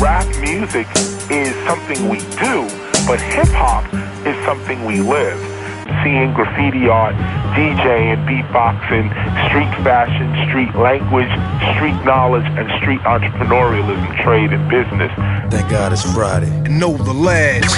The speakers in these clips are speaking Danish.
rap music is something we do, but hip hop is something we live. Seeing graffiti art, DJing, beatboxing, street fashion, street language, street knowledge, and street entrepreneurialism, trade, and business. Thank God it's Friday. And Know the lads.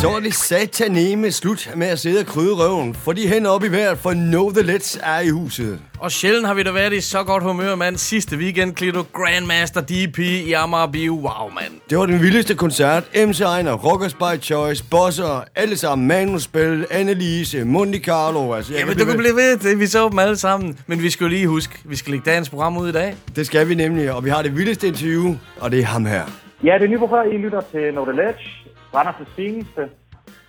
Så er det sataneme slut med at sidde og krydde røven, for de hænder op i vejret, for Know The Let's er i huset. Og sjældent har vi da været i så godt humør, mand. Sidste weekend Klito Grandmaster DP i Amager Bio. Wow, mand. Det var den vildeste koncert. MC Ejner, Rockers by Choice, Bosser, alle sammen, Manuspil, Annelise, Monte Carlo. Altså, jeg Jamen, kan du kan blive ved. Det, vi så dem alle sammen. Men vi skal jo lige huske, vi skal lægge dagens program ud i dag. Det skal vi nemlig, og vi har det vildeste interview, og det er ham her. Ja, det er Nybo her. I lytter til Know The Ledge. Randers' fineste.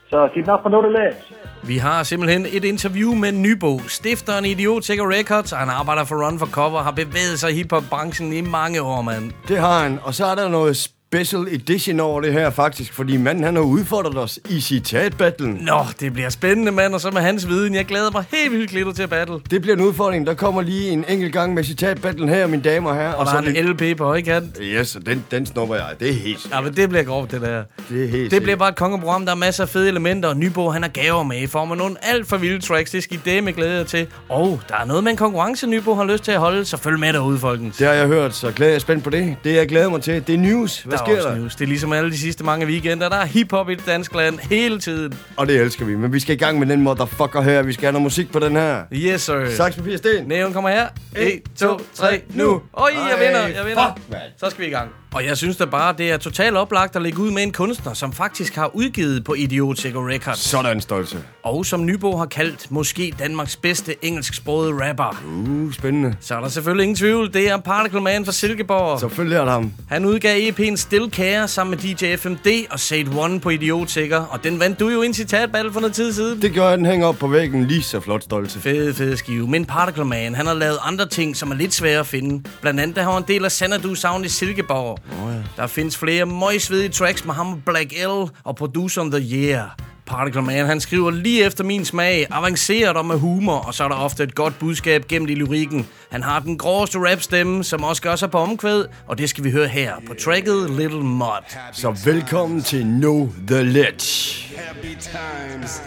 Så giv den op for The Ledge. Vi har simpelthen et interview med Nybo, stifteren i Idiot Ticker Records. Han arbejder for Run for Cover, har bevæget sig i hiphop-branchen i mange år, mand. Det har han, og så er der noget special edition over det her faktisk, fordi manden han har udfordret os i citatbattlen. Nå, det bliver spændende, mand, og så med hans viden. Jeg glæder mig helt vildt Klito til at battle. Det bliver en udfordring. Der kommer lige en enkelt gang med citatbattlen her, mine damer og herrer. Og der er en LP på højkant. Yes, og den, den snupper jeg. Det er helt Ja, men det bliver grovt, det der. Det er helt Det bliver bare et kongeprogram, der er masser af fede elementer, og Nybo han har gaver med i form af nogle alt for vilde tracks. Det skal I det med glæde jer til. Og der er noget med en konkurrence, Nybo har lyst til at holde, så følg med derude, folkens. Det har jeg hørt, så glæder jeg spændt på det. Det jeg glæder mig til, det er news. Hvad der sker er der? News. Det er ligesom alle de sidste mange weekender. Der er hiphop i det danske land hele tiden. Og det elsker vi. Men vi skal i gang med den motherfucker her. Vi skal have noget musik på den her. Yes, sir. Saks, papir, sten. Næven kommer her. 1, 2, 3, nu. Oj, jeg vinder, jeg vinder. fuck, mand. Så skal vi i gang. Og jeg synes da bare, det er totalt oplagt at lægge ud med en kunstner, som faktisk har udgivet på Idiot Sicker Records. Sådan stolte. Og som Nybo har kaldt måske Danmarks bedste engelsksprogede rapper. Uh, spændende. Så er der selvfølgelig ingen tvivl. Det er Particle Man fra Silkeborg. Selvfølgelig er det ham. Han udgav EP'en Still Care sammen med DJ FMD og Sade One på Idiot Sicker. Og den vandt du jo en citatbattle for noget tid siden. Det gør, at den hænger op på væggen lige så flot stolte. Fede, fede skive. Men Particle Man, han har lavet andre ting, som er lidt svære at finde. Blandt andet, der har han en del af Xanadu Sound i Silkeborg. Oh, ja. Der findes flere møgsvedige tracks med ham og Black L og Producer of the Year. Particle Man, han skriver lige efter min smag, avanceret og med humor, og så er der ofte et godt budskab gemt i lyrikken. Han har den groveste rapstemme, som også gør sig på omkvæd, og det skal vi høre her på tracket Little Mud. Så velkommen til Know The Ledge. Happy times.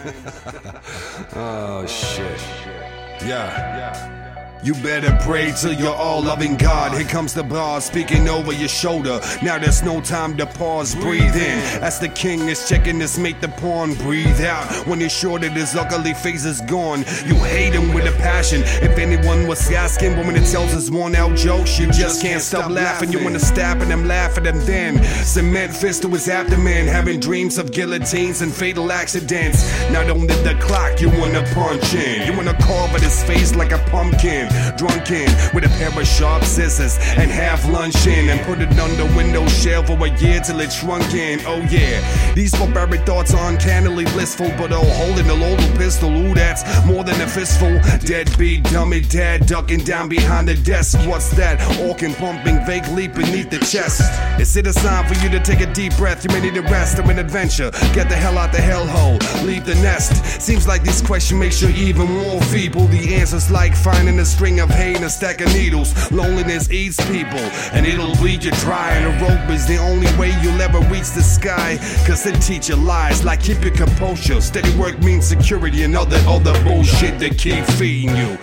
oh shit. Yeah. You better pray to your all loving God. Here comes the bar speaking over your shoulder. Now there's no time to pause, breathe in. As the king is checking this, make the pawn breathe out. When he's sure that his ugly face is gone, you hate him with a passion. If anyone was asking, when it tells his worn out jokes, you just can't stop laughing. You wanna stab at him, laugh at him then. Cement fist to his abdomen, having dreams of guillotines and fatal accidents. Not only the clock, you wanna punch in. You wanna carve at his face like a pumpkin. Drunken with a pair of sharp scissors and half lunch in and put it on the window shelf for a year till it shrunk in. Oh yeah, these barbaric thoughts are uncannily blissful, but oh, holding a loaded pistol, ooh, that's more than a fistful. Deadbeat dummy dad ducking down behind the desk. What's that? Orkin pumping vaguely beneath the chest. Is it a sign for you to take a deep breath? You may need a rest or an adventure. Get the hell out the hellhole, leave the nest. Seems like this question makes you even more feeble. The answer's like finding a string of hay a stack of needles. Loneliness eats people, and it'll bleed you dry. And a rope is the only way you'll ever reach the sky. Cause it teach you lies like keep your composure. Steady work means security and all the other bullshit that keep feeding you.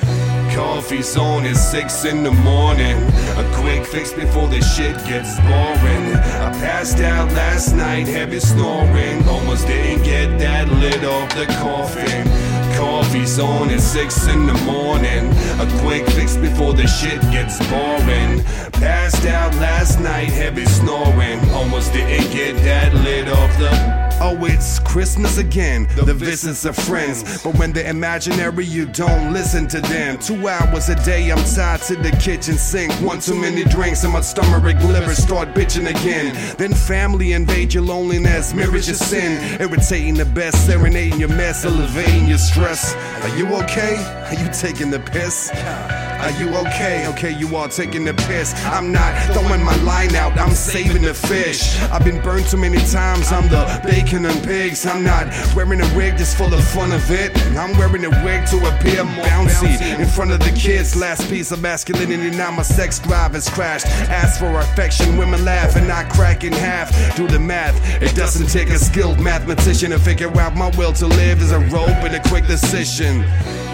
Coffee's on at six in the morning. A quick fix before the shit gets boring. I passed out last night, heavy snoring. Almost didn't get that lid off the coffin. Coffee's on at six in the morning. A quick fix before the shit gets boring. Passed out last night, heavy snoring. Almost didn't get that lid off the. Oh, it's Christmas again. The visits of friends. But when they're imaginary, you don't listen to them. Two hours a day, I'm tied to the kitchen sink. One too many drinks, and my stomach liver start bitching again. Then family invade your loneliness, mirrors your sin. Irritating the best, serenading your mess, elevating your stress. Are you okay? Are you taking the piss? Are you okay? Okay, you are taking the piss. I'm not throwing my line out, I'm saving the fish. I've been burned too many times, I'm the bacon and pigs. I'm not wearing a wig just for the fun of it. I'm wearing a wig to appear more bouncy in front of the kids. Last piece of masculinity, now my sex drive has crashed. Ask for affection, women laugh and not crack in half. Do the math, it doesn't take a skilled mathematician to figure out my will to live is a rope and a quick decision.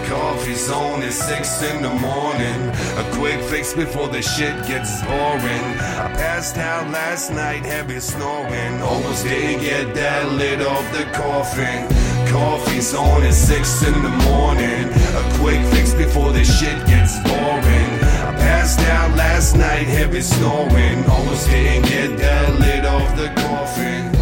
Coffee's on at six in the morning. A quick fix before the shit gets boring. I passed out last night, heavy snoring. Almost didn't get that lid off the coffin. Coffee's on at six in the morning. A quick fix before the shit gets boring. I passed out last night, heavy snoring. Almost didn't get that lid off the coffin.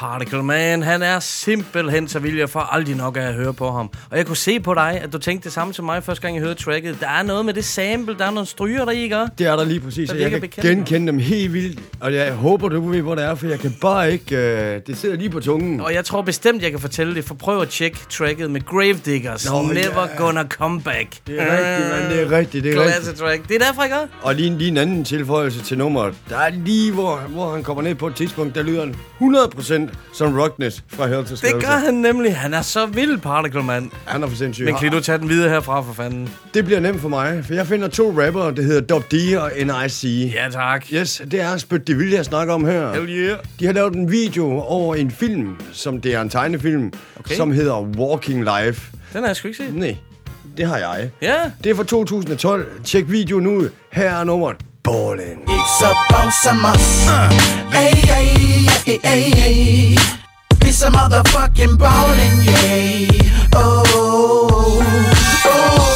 Particle Man, han er simpelthen så vild, jeg får aldrig nok af at høre på ham. Og jeg kunne se på dig, at du tænkte det samme som mig første gang, jeg hørte tracket. Der er noget med det sample, der er nogle stryger, der i gør. Det er der lige præcis, Der jeg kan bekendt. genkende dem helt vildt. Og jeg håber, du ved, hvor det er, for jeg kan bare ikke... Øh, det sidder lige på tungen. Og jeg tror bestemt, jeg kan fortælle det, for prøv at tjekke tracket med Gravediggers. Nå, Never ja. gonna come back. Det er rigtigt, mand. Det er rigtigt, det er rigtigt. Track. Det er derfor, jeg gør. Og lige, lige en anden tilføjelse til nummeret. Der er lige, hvor, hvor han kommer ned på et tidspunkt, der lyder han 100% som Rockness fra Hell to Det gør han nemlig. Han er så vild, Particle Man. Han er for sindssyg. Men kan du tage den videre herfra, for fanden? Det bliver nemt for mig, for jeg finder to rapper, det hedder Dub D og NIC. Ja, tak. Yes, det er spyt det vilde, jeg snakker om her. Hell yeah. De har lavet en video over en film, som det er en tegnefilm, Okay. som hedder Walking Life. Den har jeg sgu ikke set. Nej, det har jeg. Ja. Det er fra 2012. Tjek videoen ud. Her er nummeret. Ballin'. It's a boss of us. Hey, hey, hey, hey. It's a motherfucking ballin', yeah. Oh, oh. oh.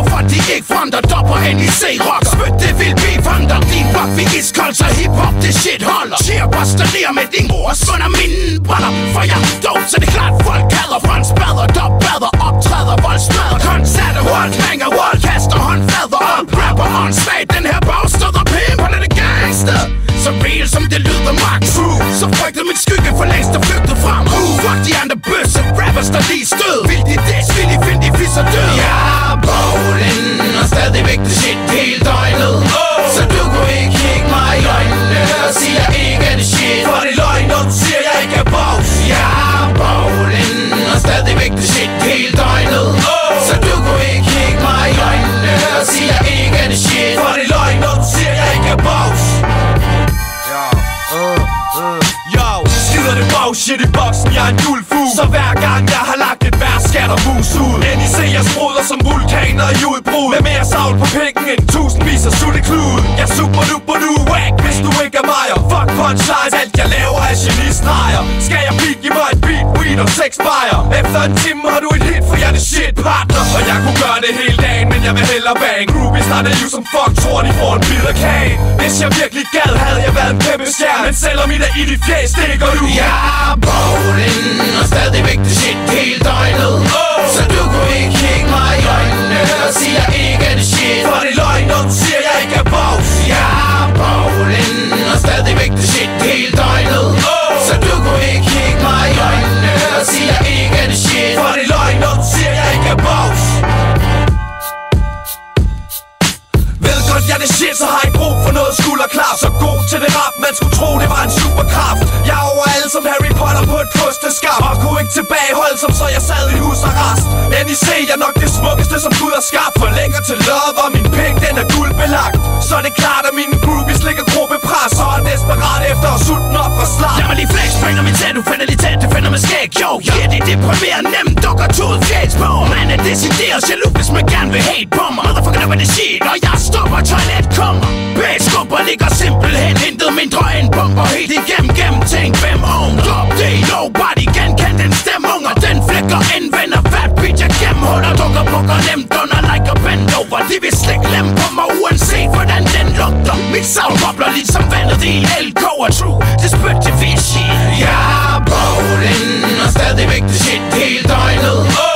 Hvorfor de ikke fronter dopper NIC rock Spyt det vil vi fronter din blok Vi iskold, så hiphop det shit holder. Cheer, posterer med din mors under mine brænder. For jeg er dog, så det er klart folk kalder Front spader, dop bader, optræder, voldsmadder Koncerter, hold, hænger, wall, kaster håndflader. Op, rapper, on stage, den her bagstød og pimperne det gangster. Så real som det lyder Mark True. Så frygtede min skygge for længst og flygtede frem uh, Fuck de andre bøsse rappers der lige stød. Vil vil de Oh shit i boksen, jeg er en julfugl. Så hver gang jeg har lagt et vers, skal der mus ud. NIC jeg spruder som vulkaner i udbrud. Med mere savl på pikken end tusindvis af sutteklud. Jeg er super duper du whack, hvis du ikke er mig. Og fuck punchlines, alt jeg laver er genistreger Skal jeg peak i mig beat, og sex bajer Efter en time har du et hit, for jeg er det shit partner. Og jeg kunne gøre det hele dagen, men jeg vil hellere bang Groupies har det liv som fuck, tror de får en bid af kagen. Hvis jeg virkelig gad, havde jeg været en kæmpe stjerne. Men selvom I er i dit fjæs, stikker du. Jeg er bowlen og stadigvæk det shit hele døgnet. Oh. Så du kunne ikke kigge mig i øjnene og sige jeg ikke er det shit. For det er det så har I brug for noget skulderklap. Så god til det rap, man skulle tro, det var en superkraft. Jeg er overalt som Harry Potter på et kosteskab Og kunne ikke tilbageholde som så jeg sad i husarrest NIC er nok det smukkeste, som Gud har skabt. For længere til love, og min penge, den er guldbelagt. Så er det klart, at mine groupies ligger gruppepres. Og er desperat efter at sutte den op fra slag. Lad mig lige flex, bringer min tæt, tæt, det finder med skæg, yo Ja, det er deprimerende, nemt dukker tud fjæs på. Man er decideret jaloux, hvis man gerne vil hate på mig. Motherfucker, hvad det shit, og jeg stopper toilet kommer. Bagskubber ligger simpelthen intet mindre end bomber. Helt igennem gennemtænkt hvem own Drop det, nobody genkend den stemme. Unger Den flækker indvender, fat bitch, jeg gennemholder Dukker bukker nemt under like a bend over. De vil slik lem på mig, uanset hvordan den lugter. Mit savn bobler ligesom vandet i en LK og true Det spyt til fish. Shit Jeg er bowlen og stadigvæk det shit hele døgnet. oh.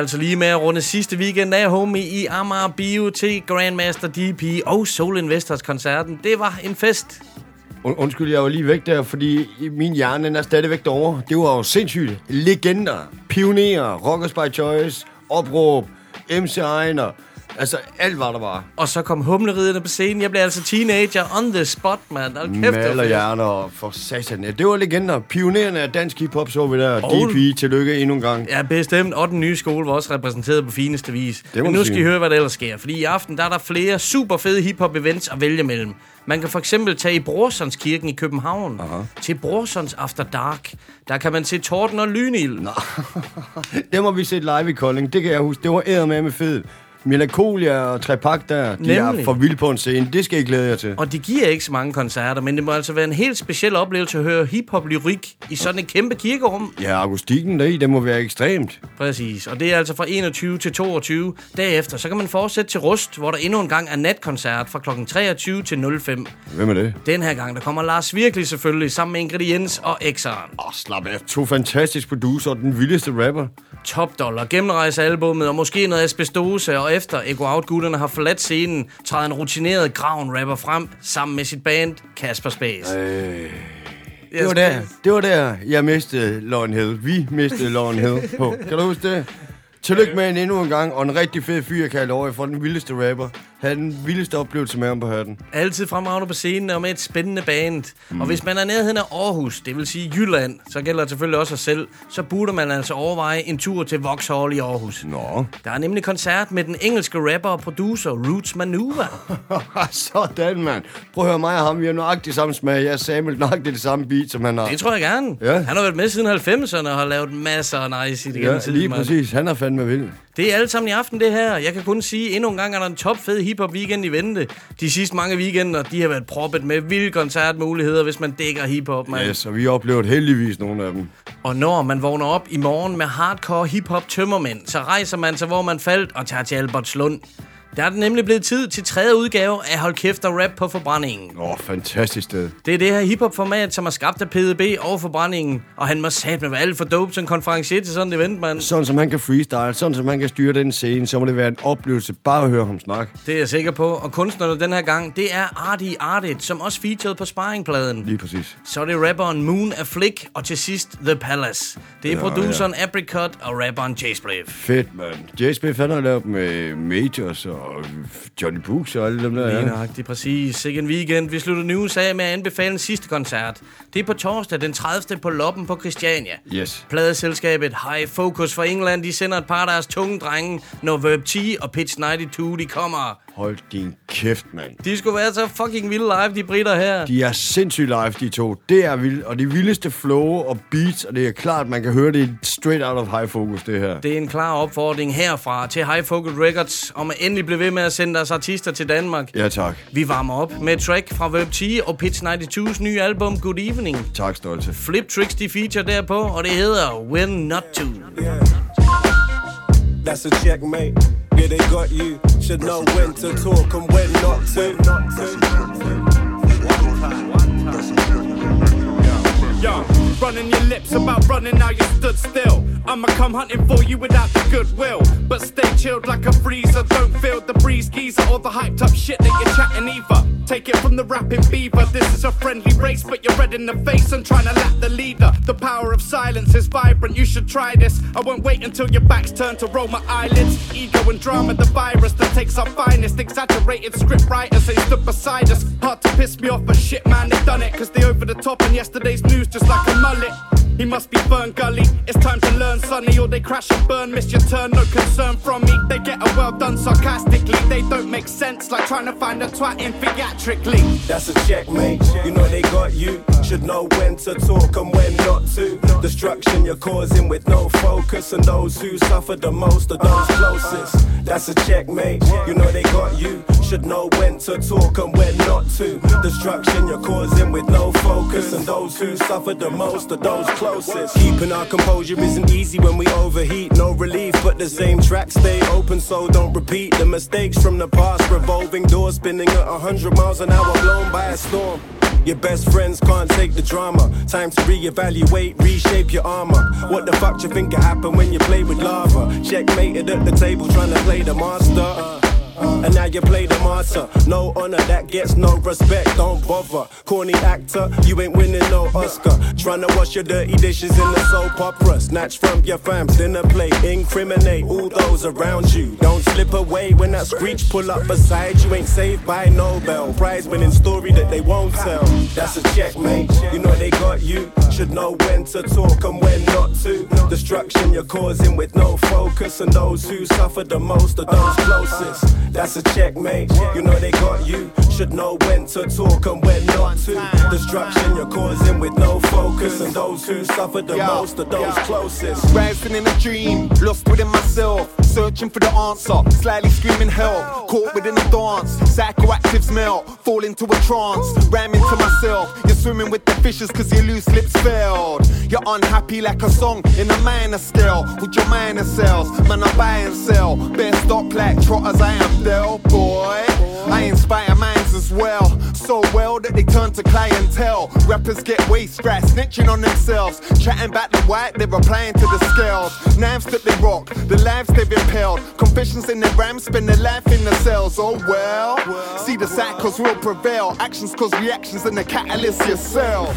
Altså lige med at runde sidste weekend af, homie, i Amager Bio til Grandmaster DP og Soul Investors koncerten. Det var en fest. Und, undskyld, jeg var lige væk der, fordi i min hjerne den er stadigvæk derovre. Det var jo sindssygt. Legender, pionerer, Rockers by Choice, Opråb, MC Ejner. Altså, alt var der bare. Og så kom humleriderne på scenen. Jeg blev altså teenager on the spot, mand. Hold kæft, det var Maler fedt. hjerner for satan. Ja, det var legender. Pionererne af dansk hiphop så vi der. Og- DP, tillykke endnu en gang. Ja, bestemt. Og den nye skole var også repræsenteret på fineste vis. Men nu skal I sige. høre, hvad der ellers sker. Fordi i aften der er der flere super fede hiphop events at vælge mellem. Man kan for eksempel tage i Brorsons kirken i København. Aha. Til Brorsons After Dark. Der kan man se torden og lynild. Det må vi se live i Kolding. Det kan jeg huske. Det var æder med fed. Melancholia og Trepak der, de er Nemlig. for vilde på en scene. Det skal I glæde jer til. Og det giver ikke så mange koncerter, men det må altså være en helt speciel oplevelse at høre hiphop-lyrik i sådan et kæmpe kirkerum. Ja, akustikken deri, det må være ekstremt. Præcis, og det er altså fra 21 til 22. Derefter så kan man fortsætte til Rust, hvor der endnu en gang er natkoncert fra kl. 23 til 05. Hvem er det? Den her gang, der kommer Lars Virkelig selvfølgelig, sammen med Ingrediens og X'eren. Åh, oh, slap af. To fantastiske producer og den vildeste rapper. Top Dollar gennemrejser albummet, og måske noget asbestose, og efter Ego Out-gutterne har forladt scenen, træder en rutineret graven rapper frem, sammen med sit band Kasper Space. Øh, Det var der, det var der, jeg mistede Lauren Hill. Vi mistede Lauren Hill på. Kan du huske det? Tillykke med en endnu en gang, og en rigtig fed fyr, kan jeg love for den vildeste rapper. Havde den vildeste oplevelse med ham på hatten. Altid fremragende på scenen og med et spændende band. Mm. Og hvis man er nærheden af Aarhus, det vil sige Jylland, så gælder det selvfølgelig også sig selv, så burde man altså overveje en tur til Vauxhall i Aarhus. Nå. Der er nemlig koncert med den engelske rapper og producer Roots Manuva. Sådan, mand. Prøv at høre mig og ham, vi har nøjagtigt samme smag. Jeg er Samuel nøjagtigt det samme beat, som han har. Det tror jeg gerne. Ja. Han har været med siden 90'erne og har lavet masser af nice i det Ja, tiden, lige mand. præcis. Han er fandme vild. Det er alt sammen i aften, det her. Jeg kan kun sige, endnu en gang er der en topfed hiphop weekend i vente. De sidste mange weekender, de har været proppet med vilde koncertmuligheder, hvis man dækker hiphop, mand. Yes, og vi har oplevet heldigvis nogle af dem. Og når man vågner op i morgen med hardcore hiphop tømmermænd, så rejser man sig, hvor man faldt, og tager til Albertslund. Der er det nemlig blevet tid til tredje udgave af Hold Kæft og Rap på Forbrændingen. Åh, oh, fantastisk sted. Det er det her hiphop-format, som er skabt af PDB og Forbrændingen. Og han må satme være alt for dope som konferencier til sådan et event, mand. Sådan som han kan freestyle, sådan som han kan styre den scene, så må det være en oplevelse bare at høre ham snakke. Det er jeg sikker på. Og kunstnerne den her gang, det er Artie Artit, som også featured på sparringpladen. Lige præcis. Så er det rapperen Moon af Flick, og til sidst The Palace. Det er Ja, produceren Apricot og rapperen Jay Spliff. Fedt, mand. J. Smith, han har lavet med Majors og Johnny Books og alle dem der. Lige Ja. nøjagtigt, præcis. Sikke en weekend. Vi slutter nu af med at anbefale en sidste koncert. Det er på torsdag den 30. på Loppen på Christiania. Yes. Pladeselskabet High Focus fra England, de sender et par af deres tunge drenge, når Verb 10 og Pitch 92 de kommer. Hold din kæft, mand. De skulle være så fucking vilde live, de britter her. De er sindssygt live, de to. Det er vildt. Og det vildeste flow og beats, og det er klart, man kan høre det straight out of high focus, det her. Det er en klar opfordring herfra til High Focus Records om at endelig blive ved med at sende deres artister til Danmark. Ja, tak. Vi varmer op med et track fra Verb 10 og Pitch 92's nye album Good Evening. Tak, Stolte. Flip Tricks, de feature derpå, og det hedder When Not To. That's a checkmate. Yeah, they got you. Should know when to talk and when not to. Yo, running your lips about running, now you stood still. I'ma come hunting for you without the goodwill. But stay chilled like a freezer. Don't feel the breeze geezer or the hyped up shit that you're chatting either. Take it from the rapping beaver. This is a friendly race, but you're red in the face and trying to lap the leader. The power of silence is vibrant, you should try this. I won't wait until your back's turned to roll my eyelids. Ego and drama, the virus that takes our finest. Exaggerated script writers, they stood beside us. Hard to piss me off, but shit, man, they done it. Cause they over the top in yesterday's news just like a wallet. He must be Fern Gully. It's time to learn, Sonny, or they crash and burn. Miss your turn, no concern from me. They get a well done sarcastically. They don't make sense, like trying to find a twat in theatrically. That's a checkmate. You know they got you. Should know when to talk and when not to. Destruction you're causing with no focus. And those who suffer the most are those closest. That's a checkmate. You know they got you. Should know when to talk and when not to. Destruction you're causing with no focus. And those who suffer the most are those closest. Keeping our composure isn't easy when we overheat. No relief, but the same track stay open, so don't repeat the mistakes from the past. Revolving doors spinning at 100 miles an hour, blown by a storm. Your best friends can't take the drama. Time to reevaluate, reshape your armor. What the fuck you think could happen when you play with lava? Checkmated at the table, trying to play the master. And now you play the martyr. No honor, that gets no respect. Don't bother. Corny actor, you ain't winning no Oscar. Trying to wash your dirty dishes in the soap opera. Snatch from your fam's dinner plate. Incriminate all those around you. Don't slip away when that screech pull up beside you. Ain't saved by Nobel. Prize winning story that they won't tell. That's a checkmate. You know they got you. Should know when to talk and when not to. Destruction you're causing with no focus. And those who suffer the most are those closest. That's a checkmate. You know they got you. Should know when to talk and when not to. Destruction you're causing with no focus. And those who suffer the most are those closest. Rising in a dream, lost within myself, searching for the answer, slightly screaming help, caught within a dance, psychoactive smell. fall into a trance, ramming to myself, you're swimming with the fishes cause your loose lips failed, you're unhappy like a song in a minor scale, with your minor cells, man I buy and sell, best stock like trotters I am Del boy, I inspire minds as well, so well that they turn to clientele, rappers get waist right, snitching on themselves, chatting about the white, they're applying to the scales, knives that they rock, the lives they've impaled, confessions in their rhymes, spend their life in the cells, oh well, see the cycles will prevail, actions cause reactions and the catalyst yourself.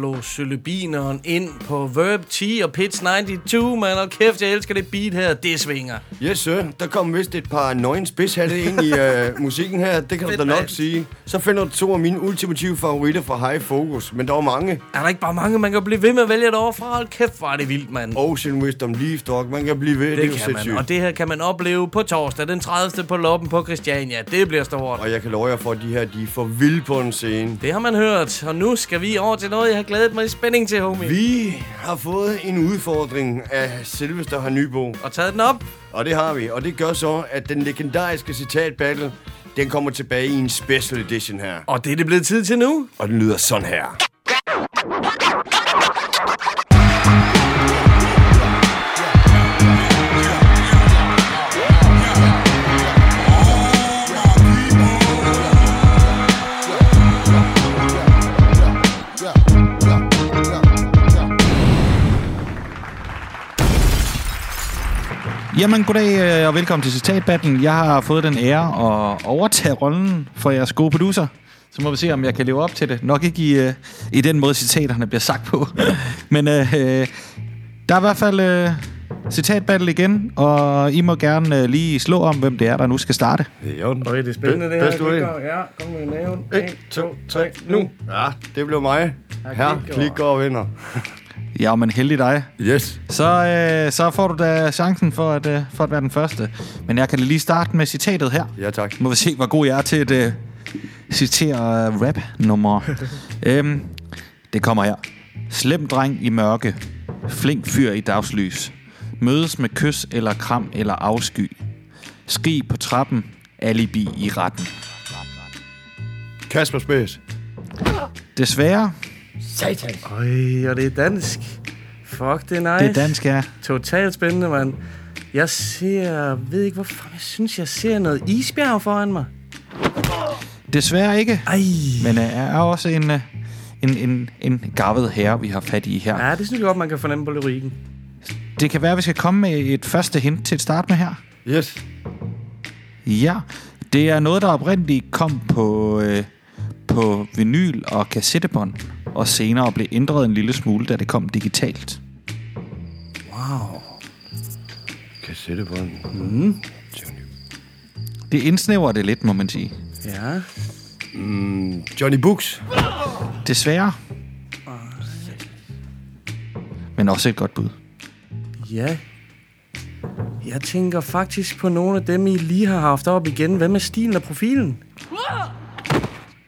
Slog sølebineren ind på Verb 10 og Pitch 92, man. Og kæft, jeg elsker det beat her. Det svinger. Yes, sir. Der kom vist et par nøgen spidshatte ind i uh, musikken her. Det kan du Fedt, da nok mand. sige. Så finder du to af mine ultimative favoritter fra High Focus. Men der var mange. Er der ikke bare mange, man kan blive ved med at vælge et fra? Hold kæft, er det vildt, mand. Ocean Wisdom, Leaf Dog. Man kan blive ved. Det, det kan man. sindssygt. Og det her kan man opleve på torsdag, den 30. på Loppen på Christiania. Det bliver stort. Og jeg kan love jer for, at de her, de er for vilde på en scene. Det har man hørt. Og nu skal vi over til noget, jeg har glædet mig i spænding til, homie. Vi har fået en udfordring af selveste har Nybo. Og taget den op. Og det har vi. Og det gør så, at den legendariske citat battle, den kommer tilbage i en special edition her. Og det er det blevet tid til nu. Og den lyder sådan her. Jamen, goddag øh, og velkommen til Citatbattlen. Jeg har fået den ære at overtage rollen for jeres gode producer. Så må vi se, om jeg kan leve op til det. Nok ikke i, øh, i den måde, citaterne bliver sagt på. Men øh, øh, der er i hvert fald øh, citatbattle igen, og I må gerne øh, lige slå om, hvem det er, der nu skal starte. Jo, Okay, det er spændende, det her. Bedst ud. Ja, kom med næven. 1, 2, 3, nu. Ja, det blev mig. Her, klik og vinder. Ja, men heldig dig. Yes. Så, øh, så får du da chancen for at, øh, for at være den første. Men jeg kan lige starte med citatet her. Ja, tak. Må vi se, hvor god jeg er til at øh, citere øh, rap-nummer. øhm, det kommer her. Slem dreng i mørke. Flink fyr i dagslys. Mødes med kys eller kram eller afsky. Skrig på trappen. Alibi i retten. Kasper Spæs. Desværre, Satan. Øj, og det er dansk. Fuck, det er nice. det er dansk, ja. Totalt spændende, mand. Jeg ser... ved ikke, hvorfor jeg synes, jeg ser noget isbjerg foran mig. Desværre ikke. Ej. Men øh, er også en, øh, en, en, en gavet herre, vi har fat i her. Ja, det synes jeg godt, man kan fornemme på lyrikken. Det kan være, at vi skal komme med et første hint til at starte med her. Yes. Ja, det er noget, der oprindeligt kom på, øh, på vinyl og kassettebånd, og senere blev ændret en lille smule, da det kom digitalt. Wow. Kassettebånd. Det indsnæver det lidt, må man sige. Ja. Mm, Johnny Books. Desværre. Men også et godt bud. Ja. Jeg tænker faktisk på nogle af dem, I lige har haft op igen. Hvad med stilen og profilen?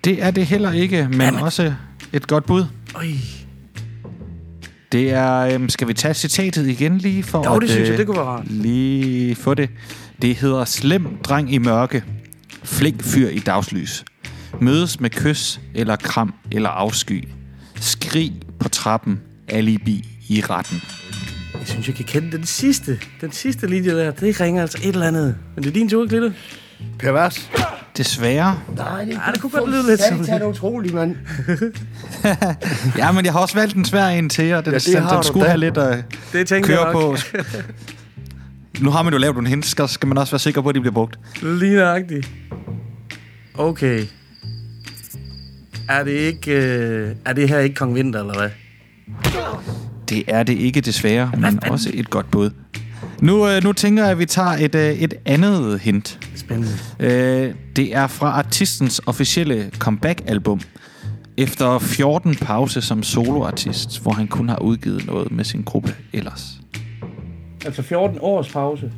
Det er det heller ikke, men Jamen. også et godt bud. Øj. Det er, øhm, skal vi tage citatet igen lige for Jo, at det synes jeg, øh, det kunne være rart. lige få det. Det hedder Slem dreng i mørke, flink fyr i dagslys. Mødes med kys eller kram eller afsky. Skrig på trappen, alibi i retten. Jeg synes, jeg kan kende den sidste. Den sidste linje der. Det ringer altså et eller andet. Men det er din tur, Glitte. Pervers. Desværre. Nej, det, Ej, det kunne godt lyde lidt som Det er utroligt, mand. Ja, men jeg har også valgt en svær en til jer. Den, Ja, det den, den skulle da. have lidt at Det tænker køre jeg på. Nu har man jo lavet nogle hints, så skal man også være sikker på, at de bliver brugt. Lige nøjagtigt. Okay. Er det ikke... Øh, er det her ikke Kong Vinter, eller hvad? Det er det ikke desværre, men også et godt bud. Nu, øh, nu tænker jeg, at vi tager et, øh, et andet hint. Spændende. Øh, det er fra artistens officielle comeback-album. Efter 14 pause som soloartist, hvor han kun har udgivet noget med sin gruppe ellers. Altså 14 års pause.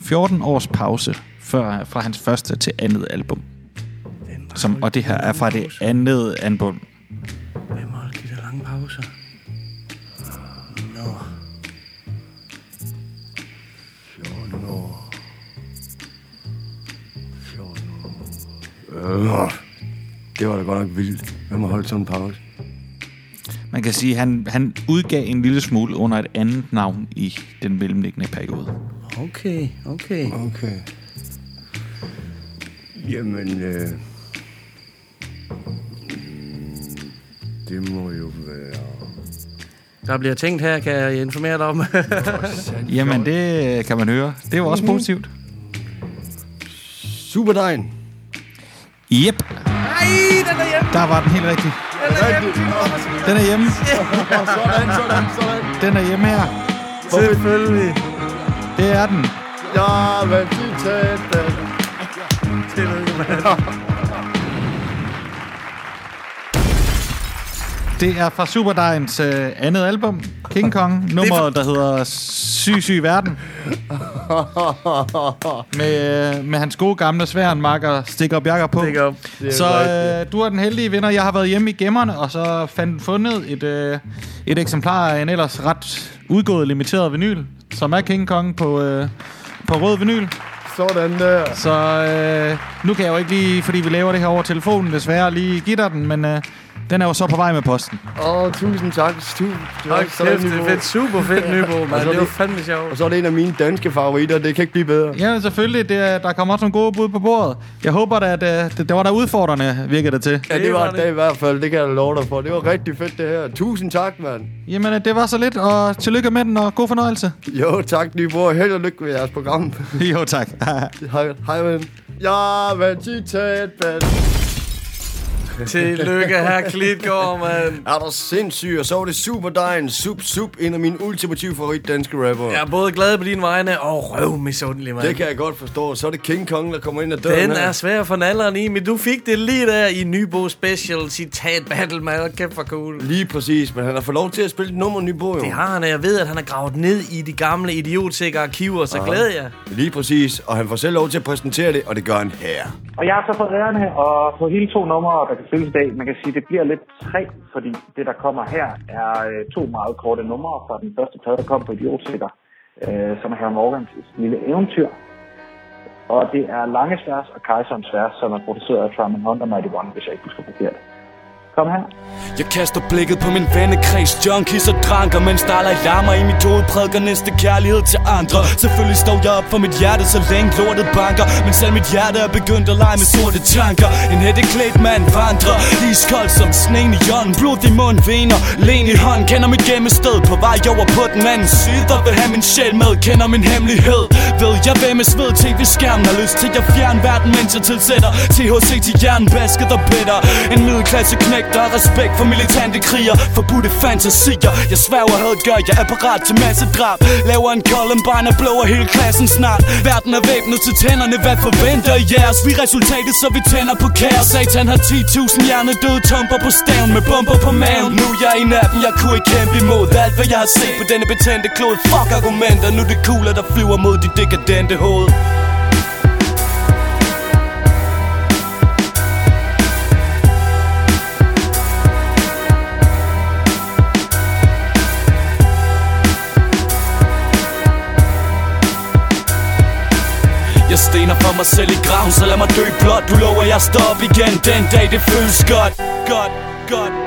14 års pause før, fra hans første til andet album. Som, og det her er fra det andet album. Hvem har de der lange pauser? Øh, det var da godt nok vildt. Hvem har holdt sådan en pause? Man kan sige, at han, han udgav en lille smule under et andet navn i den mellemliggende periode. Okay, okay. Okay. Jamen, øh... mm, Det må jo være... Der bliver tænkt her, kan jeg informere dig om. Jamen, det kan man høre. Det er jo også positivt. Superdejen. Yep, Nej, den er hjemme. der var den helt rigtig. Den er hjemme. Den er hjemme. sådan, sådan, sådan. Den er hjemme her. Selvfølgelig. Det er den. Ja, men de tætte. Tillykke, mand. Det er fra Superdejens øh, andet album, King Kong. Nummeret, der hedder Syg, syg verden. Med, øh, med hans gode gamle sværnmarker Stikker Bjerger på. Stik op. Så øh, du er den heldige vinder. Jeg har været hjemme i gemmerne, og så fandt fundet et, øh, et eksemplar af en ellers ret udgået limiteret vinyl, som er King Kong på, øh, på rød vinyl. Sådan der. Så øh, nu kan jeg jo ikke lige, fordi vi laver det her over telefonen, desværre lige give dig den, men øh, den er jo så på vej med posten. Åh, oh, tusind tak. Tusind Hold kæft, det er fedt. Super fedt, Nybo, så Det var fandme sjovt. Og så er det en af mine danske favoritter. Det kan ikke blive bedre. Ja, selvfølgelig. Det, er- der kommer også nogle gode bud på bordet. Jeg håber at øh, det, det var der udfordrende, virker det til. Ja, det var det i hvert fald. Det kan jeg love dig for. Det var rigtig fedt, det her. Tusind tak, mand. Jamen, øh, det var så lidt, og tillykke med den, og god fornøjelse. Jo, tak, nye bror. Held og lykke med jeres program. jo, tak. hej, hej, ven. Ja, men tæt, mand. Tillykke, her Klitgaard, mand. Er du sindssyg? Og så var det Superdejen. Sup, sup. En af mine ultimative favorit danske rapper. Jeg er både glad på dine vegne og røv misundelig, mand. Det kan jeg godt forstå. Så er det King Kong, der kommer ind ad døren Den her. er svær for nalderen i, men du fik det lige der i Nybo Special citat battle, mand. Kæft for cool. Lige præcis, men han har fået lov til at spille et nummer Nybo, jo. Det har han, og jeg ved, at han har gravet ned i de gamle idiotsikre arkiver, så glæder jeg. Lige præcis, og han får selv lov til at præsentere det, og det gør han her. Og jeg har så fået æren her, og på hele to numre, der kan fødselsdag. Man kan sige, det bliver lidt tre, fordi det, der kommer her, er øh, to meget korte numre fra den første plade, der kom på Idiotsikker, øh, som er Herre Morgans lille eventyr. Og det er Langes vers og Kejserens vers, som er produceret af Truman Hunter Mighty One, hvis jeg ikke husker forkert. Kom her. Jeg kaster blikket på min vennekreds Junkies og dranker Mens der er i mit hoved Prædiker næste kærlighed til andre. Selvfølgelig står jeg op for mit hjerte Så længe lortet banker. Men selv mit hjerte er begyndt at lege med sorte tanker. En hætteklædt mand vandrer Iskold som sneen i jorden Blod i mund, vener, len i hånd Kender mit gemmested på vej over på den anden side. Og vil have min sjæl med Kender min hemmelighed. Ved jeg hvem er sved tv-skærmen Har lyst til at fjerne verden Mens jeg tilsætter THC til hjernen Basket og bitter En middelklasse knæk der respekt for militante kriger Forbudte fantasier. Jeg sværger had gør Jeg er parat til masse drab Laver en Columbine og blower hele klassen snart. Verden er væbnet til tænderne Hvad forventer I jeres? Vi resultatet så vi tænder på kaos. Satan har 10.000 hjernedøde tomper på staven Med bomber på maven. Nu er jeg en af dem Jeg kunne ikke kæmpe imod Alt hvad jeg har set på denne betændte klod. Fuck argumenter Nu det kugler der flyver mod de dekadente hoved. Mig selv i graven, så lad mig dø blot. Du lover, jeg står op igen. Den dag, det føles godt. Godt, godt,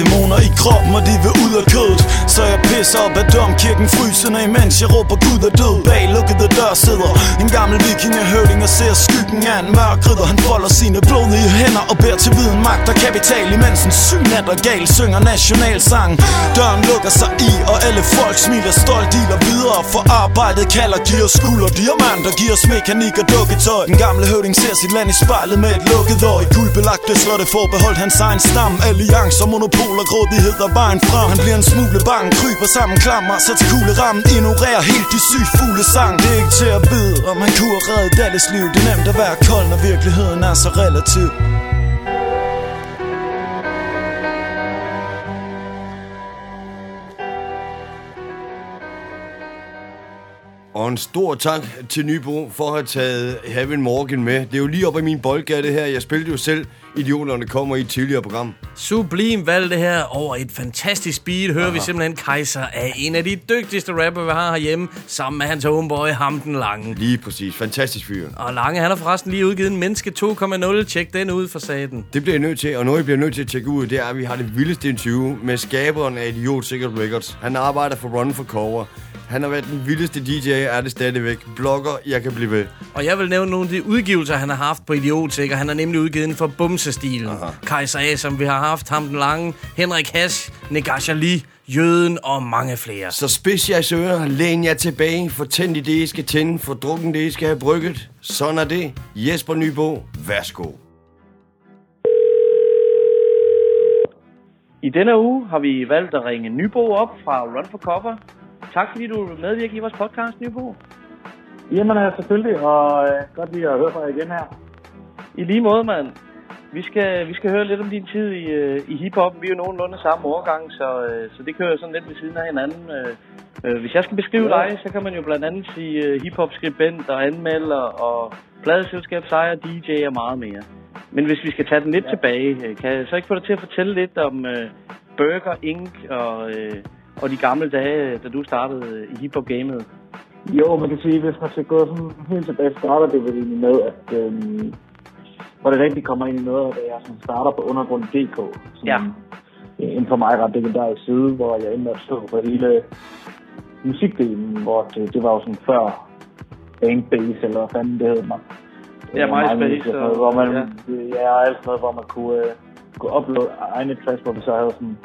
dæmoner i kroppen, og de vil ud af kødet. Så jeg pisser op af domkirken frysende Imens jeg råber Gud er død. Bag lukkede dør sidder en gammel vikingehøvding Og ser skyggen af en mørk ridder. Han folder sine blodige hænder og bærer til viden magt og kapital Imens en syg nat og gal synger nationalsang. Døren lukker sig i, og alle folk smiler stolt Dealer videre, for arbejdet kalder Giver skulder diamanter, giver os mekanik og dukketøj. Den gamle høvding ser sit land i spejlet med et lukket øje. Guldbelagte slotte forbeholdt hans egen stam. Alliancer, monopol og grådighed er vejen frem. Han bliver en smule bange, kryber sammen, klammer sig til kuglerammen. Ignorerer helt de syge fugle sang. Det er ikke til at bide, om han kunne have reddet alles liv. Det er nemt at være kold, når virkeligheden er så relativ. En stor tak til Nybo for at have taget Havin Morgan med. Det er jo lige op i min boldgade her. Jeg spillede jo selv Idioterne kommer i et tidligere program. Sublim valg det her over et fantastisk beat. Hører Aha. vi simpelthen Kaiser af en af de dygtigste rapper, vi har herhjemme, sammen med hans homeboy Hamden Lange. Lige præcis. Fantastisk fyr. Og Lange, han har forresten lige udgivet en Menneske 2.0. Tjek den ud for saten. Det bliver jeg nødt til, og noget jeg bliver nødt til at tjekke ud, det er, at vi har det vildeste interview med skaberen af Idiot Secret Records. Han arbejder for Run for Cover. Han har været den vildeste DJ, er det stadigvæk. Blogger, jeg kan blive ved. Og jeg vil nævne nogle af de udgivelser, han har haft på Idiotik, og han har nemlig udgivet den for Bumsestilen. Kaiser A, som vi har haft, ham den lange, Henrik Hash, Negasha Lee, Jøden og mange flere. Så spids jeres ører, læn jer tilbage, for tænd i det, I skal tænde, for drukken det, I skal have brygget. Sådan er det. Jesper Nybo, værsgo. I denne uge har vi valgt at ringe Nybo op fra Run for Cover. Tak fordi du medvirker i vores podcast, Nybo. Jamen er selvfølgelig, og øh, godt lige at høre fra jer igen her. I lige måde, mand. Vi skal, vi skal høre lidt om din tid i, øh, i hiphop. Vi er jo nogenlunde samme årgang, så, øh, så det kører sådan lidt ved siden af hinanden. Øh, øh, hvis jeg skal beskrive Ja. dig, så kan man jo blandt andet sige øh, hiphop-skribent og anmelder og pladeselskabsejer, DJ og meget mere. Men hvis vi skal tage den lidt ja. tilbage, kan jeg så ikke få dig til at fortælle lidt om øh, Burger Inc. og, øh, og de gamle dage, da du startede øh, i hiphop-gamet? Jo, man kan sige, hvis man skal gå sådan helt tilbage, starter det vel egentlig med, at øhm, hvor det rigtig kommer ind i noget det, jeg sådan starter på undergrund.dk. Ja. En for mig ret legendarisk side, hvor jeg endte med at stå på hele musikdelen, hvor det, det var jo sådan før Bangbase, eller hvad fanden det hed man. Ja, MySpace og, hvor man, ja. ja. alt noget, hvor man kunne, øh, kunne uploade egne tracks, hvor vi så havde sådan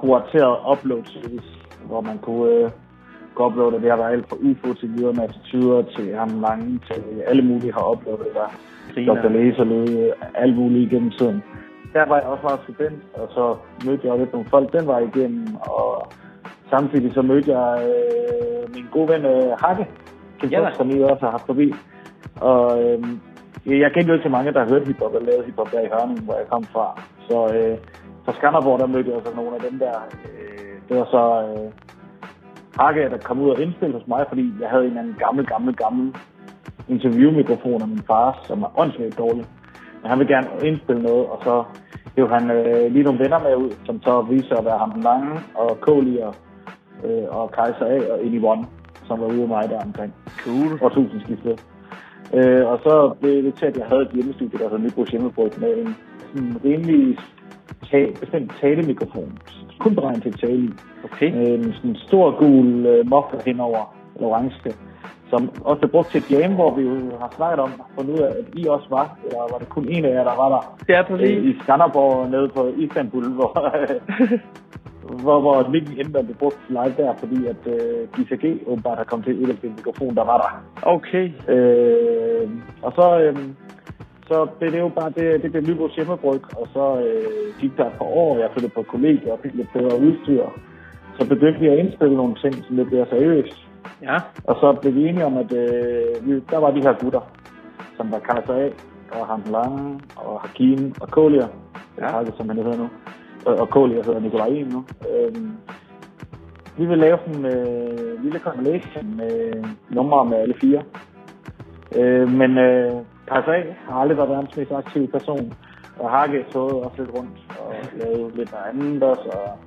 kurateret upload service, hvor man kunne, øh, kunne uploade, det har været alt fra UFO til videre med attituder til ham lange, til alle mulige har uploadet der. Dr. Laser lød alt muligt igennem tiden. Der var jeg også meget student, og så mødte jeg lidt nogle folk, den var igennem, og samtidig så mødte jeg øh, min gode ven øh, Hakke, Kim Ja som I også har haft forbi. Og øh, jeg kendte jo ikke så mange, der hørte hiphop og lavede hiphop der i Hørning, hvor jeg kom fra. Så øh, fra Skanderborg, der mødte jeg så nogle af dem der. Øh, det var så øh, Hakke, der kom ud og indspille hos mig, fordi jeg havde en eller anden gammel, gammel, gammel interviewmikrofon af min far, som var åndssvagt dårlig. Men han ville gerne indspille noget, og så hævde han øh, lige nogle venner med ud, som så viste sig at være ham den lange, og Koli og, øh, og Kaiser A og Any One, som var ude med mig der omkring. Cool. Årtusindskiftet. Øh, og så blev det til, at jeg havde et hjemmestudie, der hed Nybros Hjemmebryg, med en sådan rimelig ta- bestemt talemikrofon. Kun beregnet til at tale i. Okay. Øh, en sådan stor gul øh, moffer henover, eller orange, som også blev brugt til et jam, hvor vi jo har snakket om, fundet ud af, at I også var, eller var det kun en af jer, der var der? Ja, præcis. Øh, I Skanderborg nede på Istanbul, hvor, hvor, hvor Mikkel Indvald blev brugt live der, fordi at øh, Gisa G åbenbart har kommet til et af den mikrofon, der var der. Okay. Øh, og så, øh, så blev det jo bare, det, det blev Nyborgs hjemmebryg, og så øh, gik der et par år, jeg flyttede på kollegiet og fik lidt bedre udstyr. Så begyndte vi at indspille nogle ting, som lidt mere seriøst. Ja. Og så blev vi enige om, at øh, der var de her gutter, som var Kaiser A, og Hans Lange, og Hakim, og Kolia, ja. som han hedder nu. Og, Kolia hedder Nikolaj Ien nu. Øhm, vi vil lave sådan en øh, lille compilation med numre med alle fire. Øh, men øh, Kajsa har aldrig været verdens mest aktive person, og har ikke tået også lidt rundt og lavet lidt andet også. Og,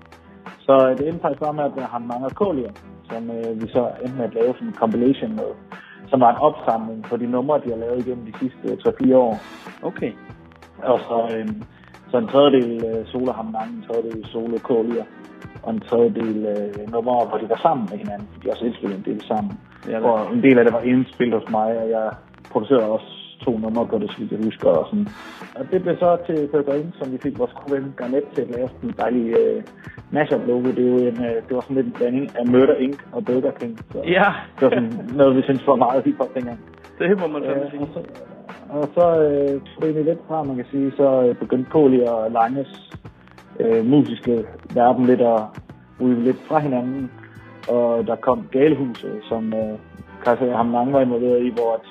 så det endte faktisk bare med, at han mangler kålier, som øh, vi så endte med at lave sådan en compilation med, som var en opsamling på de numre, de har lavet igennem de sidste 3-4 år. Okay. Og så, øh, så en tredjedel øh, solo ham mange, en tredjedel solo kålier, og en tredjedel øh, numre, hvor de var sammen med hinanden, de også indspillede en del sammen. Ja, og en del af det var indspillet hos mig, og jeg producerede også to numre på det, så jeg husker. Og, sådan. og det blev så til Inn, som vi fik vores gode ven Garnet til at lave sådan en dejlig øh, mashup logo. Det, er jo en, øh, det var sådan lidt en blanding af Murder Inc. og Burger King. Så Ja. det var sådan noget, vi synes var meget hiphop dengang. Det må man fandme Øh, sige. og så, og så øh, egentlig lidt fra, man kan sige, så øh, begyndte Koli og Langes øh, musiske verden lidt at ryge lidt fra hinanden. Og der kom Galehuset, som øh, Kajsa ham Lange var involveret i, hvor at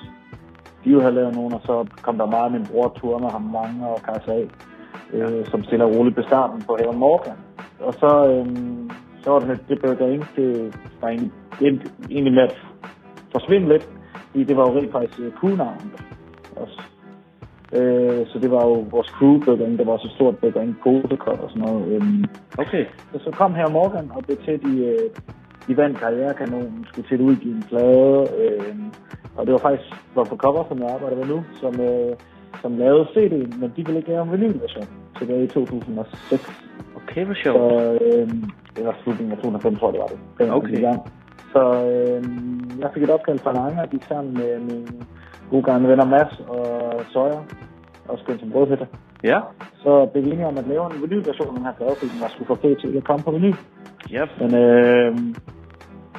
de jo havde lavet nogen, og så kom der meget min bror tur med ham Lange og Kajsa øh, som stille og roligt blev starten på Heaven Morgan. Og så, øh, så var det det Burger Inc. Det var egentlig, det egentlig med at forsvinde lidt, fordi det var jo rent faktisk øh, crewnavnet også. Øh, så det var jo vores crew Burger Inc. Der var et stort Burger Inc. posekort og sådan noget. Øhm, Okay. så, så kom her Morgan og blev til, de, øh, de vandt karrierekanonen, skulle til at udgive en plade. Øh, og det var faktisk var på cover, som jeg arbejder med nu, som, øh, som lavede CD'en, men de ville ikke lave en vinylversion tilbage i 2006. Okay, hvor Så sjovt. øh, det var slutningen af 2005, tror jeg, det var det. Den Okay. gang. Så øh, jeg fik et opkald fra Lange, og gik sammen med mine gode gamle venner Mads og Sawyer, også kendt som Rødhætte. Ja. Så blev vi enige om at lave en vinylversion af den her plade, fordi den var sgu for fed til at komme på vinyl. Ja. Men øh,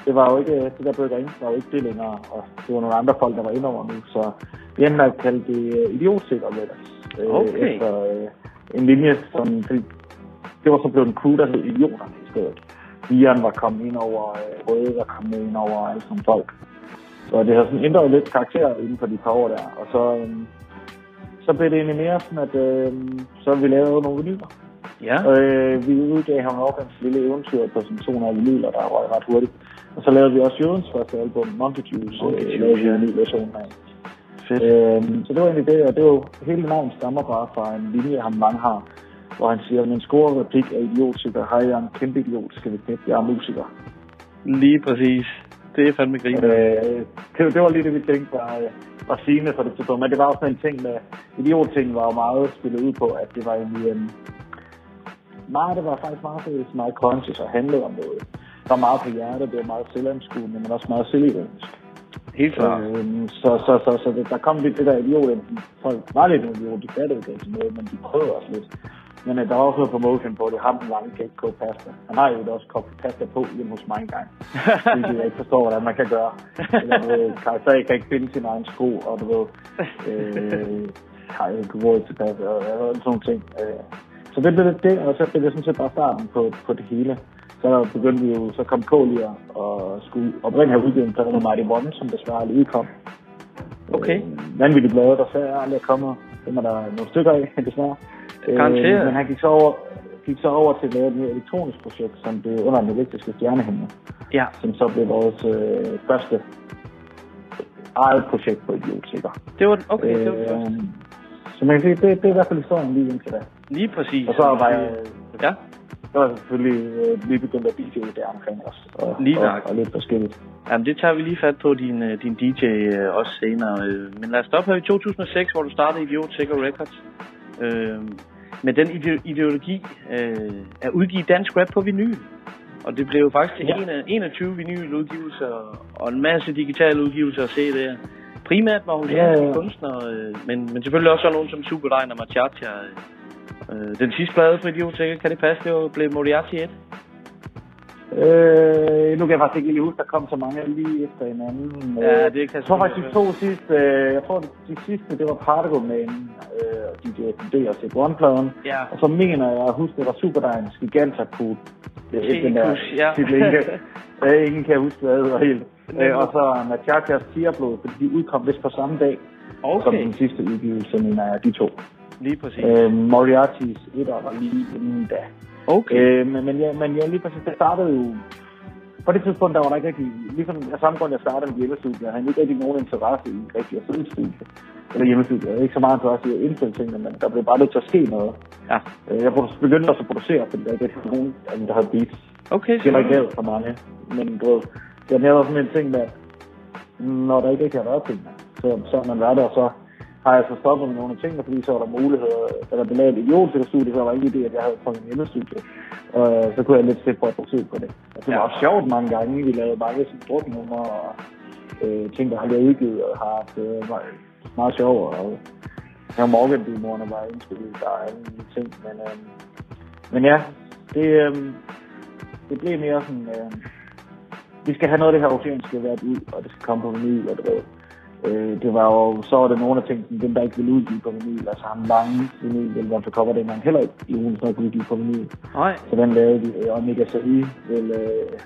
det var jo ikke, det der Burger Inc. var jo ikke det længere, og det var nogle andre folk, der var inde over nu, så vi endte med at kalde det uh, Idiotsikker Records. Øh, Okay. Efter øh, en linje, som, det var så blevet en crew, der hed Idioterne i stedet. Ian var kommet ind over, øh, Røde var kommet ind over alle sådan folk. Så det har sådan ændret lidt karakter inden for de par år der, og så, øh, så blev det egentlig mere sådan, at øh, så vi lavede nogle vinyler. Ja. Øh, vi udgav ham Morgans lille eventyr på sådan 200 vinyler, der røg ret hurtigt. Og så lavede vi også Jødens første album, Monkey Juice, Monkey øh, Juice, lavede vi en ny version af. Fedt. Øhm, så det var egentlig det, og det var jo, hele navnet stammer bare fra en linje, han mange har, hvor han siger, min score replik er idiotiker, hej, jeg er en kæmpe idiot, skal vi knæppe, jeg er musiker. Lige præcis. Det er fandme griner. Øh, det, det var lige det, vi tænkte var, øh, var sigende for det tidspunkt, men det var også en ting med, idiot-ting var jo meget spillet ud på, at det var egentlig, øhm, meget, det var faktisk meget, det meget conscious og handlede om noget. Der var meget på hjertet, det var meget selvanskuende, men også meget selvironisk. Helt klart. Øhm, så, så, så, så det, der kom lidt det der idiot, folk var lidt nogle idiot, de fattede ikke rigtig noget, men de prøvede også lidt. Men øh, der var også noget promotion på det. Ham den lange kan ikke koge pasta. Han har jo også kogt pasta på hjemme hos mig engang. Fordi jeg ikke forstår, hvordan man kan gøre. Eller, ved, Carl kan ikke finde sin egen sko, og du ved, øh, har jeg ikke råd til pasta, og, og sådan nogle ting. Øh, så det blev det, og så blev det sådan set bare starten på, på det hele. Så begyndte vi jo, så kom Kålier og skulle oprindeligt have udgivet en plade med Mighty One, som desværre aldrig udkom. Okay. Øh, vanvittigt blade, der så aldrig kommer. Dem er der nogle stykker af, desværre. Garanteret. Øh, men han gik så over, gik så over til at lave et mere elektronisk projekt, som blev under den elektriske stjernehimmel. Ja. Som så blev vores øh, første eget projekt på Idiotiker. Det var, okay, det var det første. Øh, så man kan sige, det, det er i hvert fald historien lige indtil da. Lige præcis. Og så var jeg, Ja. så var jeg selvfølgelig øh, lige begyndt at DJ der omkring os. Og, Lige og, nok. og, lidt forskelligt. Jamen, det tager vi lige fat på din, øh, din DJ øh, også senere. Øh, Men lad os stoppe her i 2006, hvor du startede Idiot Sikker Records. Øh, med den ide- ideologi øh, at udgive dansk rap på vinyl. Og det blev jo faktisk til Ja. en af- 21 vinyludgivelser og en masse digitale udgivelser at se der. Primært var hun Ja, ja, ja. kunstner, øh, men, men selvfølgelig også sådan nogen som Superline og Machacha. Øh, den sidste plade på Idiot Sikker, kan det passe, det var blev Moriarty 1? Øh, nu kan jeg faktisk ikke lige huske, der kom så mange lige efter hinanden. Ja, Øh, det kan Jeg tror faktisk, de to sidste, øh, jeg tror, de sidste, det var Particle Man, øh, DJ FD og Sig One-pladen. Ja. Og så mener jeg at huske, det var Superdines Gigantakud. Det er ikke den der ja. titel, øh, ingen kan huske, hvad det hedder helt. Øh, og så Nachachas Tierblod, fordi de udkom vist på samme dag, Okay. som den sidste udgivelse, mener jeg, de to. Lige præcis. Øh, Moriartys etter var lige inden da. Okay. Øh, men, men, ja, men ja, lige præcis, det startede jo på det tidspunkt, der var der ikke rigtig, ligesom af samme grund, jeg startede med hjemmestudie, jeg havde ikke rigtig nogen interesse i rigtig at sidde studie. Eller hjemmestudie. Jeg havde ikke så meget interesse i at indstille tingene, men der blev bare nødt til at ske noget. Ja. Øh, Jeg begyndte også at producere, fordi der ikke rigtig nogen af dem, der havde beats. Okay, Det var ikke lavet for mange. Men du ved, det mere været sådan en ting med, at når der ikke rigtig har været tingene, så, så har man været der, og så har jeg så stoppet med nogle tingene, fordi så var der muligheder, da der blev lavet et idiot til det studie, så var der ikke idé, at jeg havde fået en hjemmestudie. Og øh, så kunne jeg lidt slippe for at bruge på det. Og det var også sjovt mange gange. Vi lavede mange sådan druknumre og øh, ting, der har været udgivet og har haft øh, meget, meget sjov. Og her morgan demorerne var indspillet, der er alle mulige ting. Men, øh, men ja, det, øh, det blev mere sådan, øh, vi skal have noget af det her oceanske været ud, og det skal komme på vinyl, og det ved. Øh, det var jo, så var det nogle af tingene, dem der ikke ville udgive på vinyl, altså ham lange vinyl, ville være for cover det, man heller ikke i ugen snart udgive på vinyl. Nej. Så den lavede de, og Omega Sari vil, øh,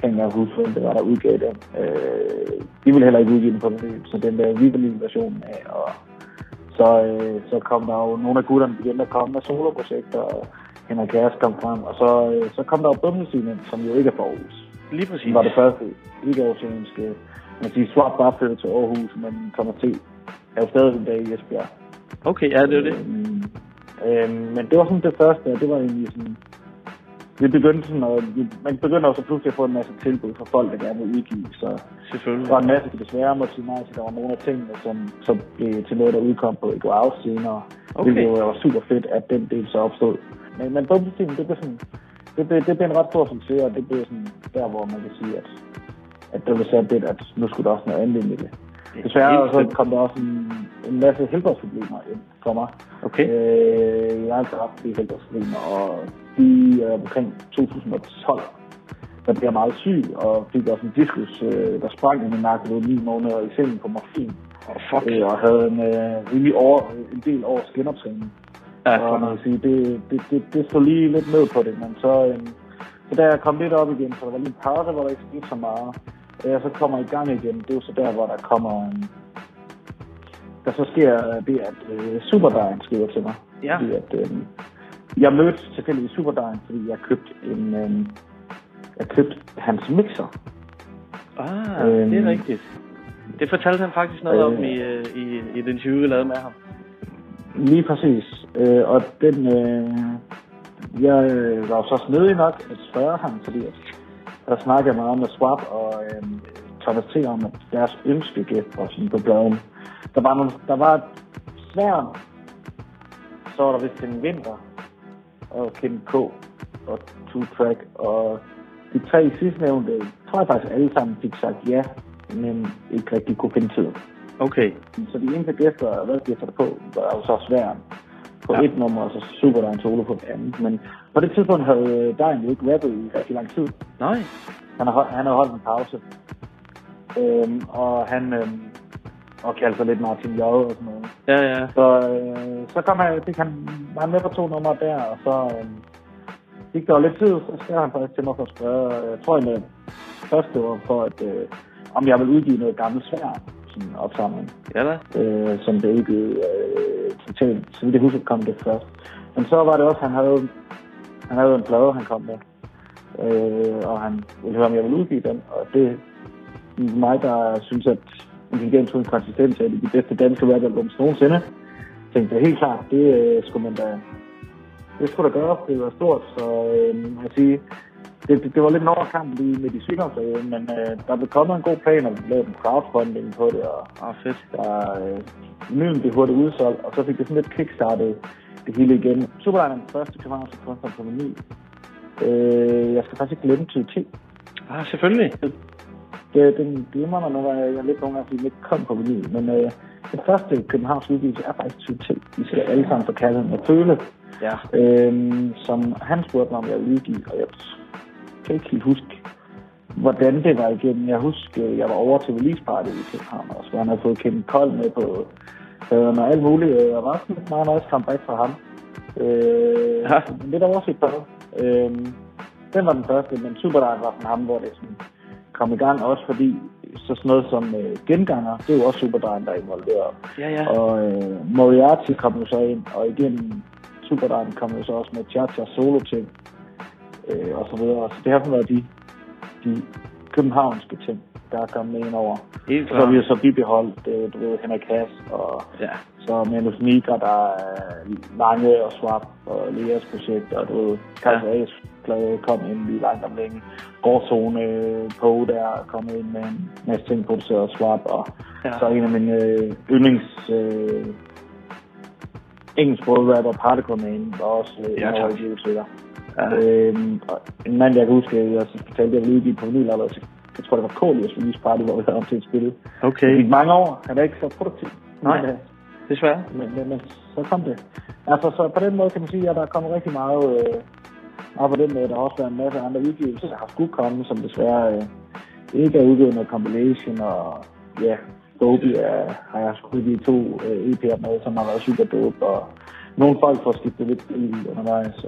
kan jeg huske, hvem det var, der udgav den. Øh, de ville heller ikke udgive den på vinyl, så den der vi ville versionen af, og så, øh, så kom der jo nogle af gutterne begyndte at komme med soloprojekter, og Henrik Kærs kom frem, og så, øh, så kom der jo Bummelsynen, som jo ikke er for Aarhus. Lige præcis. Det var det første ikke oceanske. Man siger, Swap bare flyttede til Aarhus, men kommer til er jo stadig en dag i Esbjerg. Okay, ja, det er det. Øhm, øhm, men det var sådan det første, og det var egentlig sådan... Vi begyndte sådan, og vi, man begynder også pludselig at få en masse tilbud fra folk, der gerne vil udgive, så Selvfølgelig. der var en masse, der desværre måtte sige nej til. Der var nogle af tingene, som, som blev til noget, der udkom på Ego Out senere. Okay. Jo var super fedt, at den del så opstod. Men, men det blev sådan... Det blev, det blev en ret stor succes, og det blev sådan der, hvor man kan sige, at, at det blev sat lidt, at nu skulle der også noget andet ind i det. Desværre så kom der også en, en masse helbredsproblemer ind for mig. Okay. Øh, jeg har altid haft de helbredsproblemer, og de er omkring 2012. Der blev jeg meget syg, og fik også en diskus, øh, der sprang i min nakke ved ni måneder i sengen på morfin. Oh, fuck. Øh, og havde en, øh, rimelig over, en del års genoptræning. Ja, og man kan sige, det, det, det, det stod lige lidt ned på det, men så, øh, så da jeg kom lidt op igen, så der var lige en pause, hvor der ikke skete så meget. Da jeg så kommer i gang igen, det er jo så der, hvor der kommer en, der så sker det, at øh, Superdine skriver til mig. Ja. Fordi at, øh, jeg mødte tilfældigvis Superdine, fordi jeg købte en, øh, jeg købte hans mixer. Ah, det er Øhm, rigtigt. Det fortalte han faktisk noget om øh, i, øh, i, i et interview, vi lavede med ham. Lige præcis. Øh, og den, øh, jeg øh, var jo så snedig nok at spørge ham, fordi at, der snakkede meget med Swap og øh, Thomas T. om, deres ønskegæst var sådan på bladen. Der var, nogle, der var et sværm, så var der vist en vinter, og Kim K. og Two Track, og de tre sidstnævnte, tror jeg faktisk alle sammen fik sagt ja, men ikke rigtig kunne finde tid. Okay. Så de eneste gæster, hvad gæster på, var jo så svært på Ja. et nummer, og så super der en solo på det andet. Men på det tidspunkt havde Dejen jo ikke rappet i rigtig lang tid. Nej. Han har, han har holdt en pause. Øhm, og han øhm, og kaldte sig lidt Martin J. og sådan noget. Ja, ja. Så, øh, så kom han, det kan, var han med på to numre der, og så øh, gik der jo lidt tid, så skrev han faktisk til mig for at spørge, øh, jeg tror egentlig, først det var for, at, øh, om jeg ville udgive noget gammelt svær, sådan opsamling, Ja da. øh, som blev udgivet øh, totalt, så vidt jeg husker, kom det først. Men så var det også, han havde, han havde en plade, han kom med, øh, og han ville høre, om jeg ville udgive den, og det er mig, der synes, at intelligens uden konsistens er det de bedste danske rapalbums nogensinde. Jeg tænkte helt klart, det øh, skulle man da det skulle da gøre, det var stort, så øh, kan sige, det, det, det var lidt en overkamp lige med de sygdomsperioden, men øh, der blev kommet en god plan, og vi lavede en crowdfunding på det, og Ah, fedt. der øh, vinylen blev hurtigt udsolgt, og så fik det sådan lidt kickstartet det hele igen. Superline er den første københavnske kunstner på menu. Øh, jeg skal faktisk ikke glemme 2010. Ah, selvfølgelig. Det, den glemmer mig gange, jeg er lidt nogle gange, fordi den ikke kom på menu, men øh, den første Københavns udgivelse er faktisk 2010. Vi ser alle sammen for kaldet med føle, Ja. øhm, som han spurgte mig, om jeg ville udgive, og jeg kan ikke helt huske, hvordan det var igen. Jeg husker, jeg var over til release party i København, og så han havde fået Kim Kold med på øh, og alt muligt. Øh, og var sådan meget nice comeback fra ham. Øh, Ja. men Lidt overset på. Øh, den var den første, men Superdine var fra ham, hvor det sådan kom i gang, også fordi så sådan noget som øh, genganger, det er jo også Superdine, der er involveret. Ja, ja. Og øh, Moriarty kom jo så ind, og igen Superdine kom jo så også med Cha-Cha solo ting, øh, og så videre. Så det har været de de københavnske ting, der er kommet ind over. Helt så har vi jo så bibeholdt, øh, du ved, Henrik Hass og Ja. så Manus Nigra, der er Lange og Swap og Leas projekt, og du ved, Kajs ja. A's plade kom ind lige langt om længe. Gårdzone på der er kommet ind med en masse ting produceret af Swap, og Ja. så en af mine øh, yndlings øh, engelsksprogede rapper, Particle Man, var også øh, Ja, ja, tak. Og en mand, jeg kan huske, jeg fortalte, jeg ville udgive på vinyl, allerede, så jeg tror, det var Kolius Release Party, hvor vi havde om til et spil. Det Okay. gik mange år, han er ikke så produktiv. Nej. Men, øh, Desværre. men, men, men så kom det. Altså, så på den måde kan man sige, at der er kommet rigtig meget, øh, meget på den måde. Der har også været en masse andre udgivelser, der har skulle komme, som desværre øh, ikke er udgivet noget compilation, og ja, Gobi er, har jeg sgu udgivet to øh, EP'er med, som har været super dope, og nogle folk får skiftet lidt stil undervejs. Så.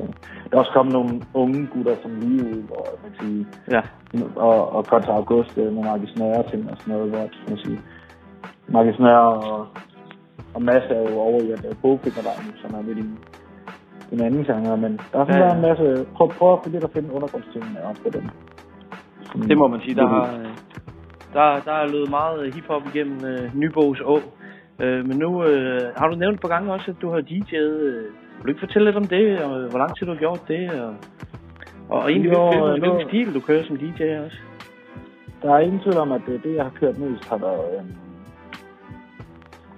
Der er også kommet nogle unge gutter som lige ud, hvor man sige, Ja. og, og Kontra August øh, med Marcus Nørre ting og sådan noget, hvor man sige, Marcus Nørre og, og Mads er jo over i at lave bogfingervejen, som er lidt i en anden genre, men der har sådan Ja, ja. en masse, prøv, prøv at finde lidt at finde undergrundstingene også på. Sådan- Det må man sige, der har, der, der er løbet meget hiphop igennem øh, Nybogs å. Øh, men nu øh, har du nævnt på gange også, at du har DJ'et. Øh, vil du ikke fortælle lidt om det, og hvor lang tid du har gjort det? Og, og egentlig, Jo, hvilken, hvilken, nu- stil du kører som DJ også? Der er ingen tvivl om, at det, det jeg har kørt mest, har været... Øh,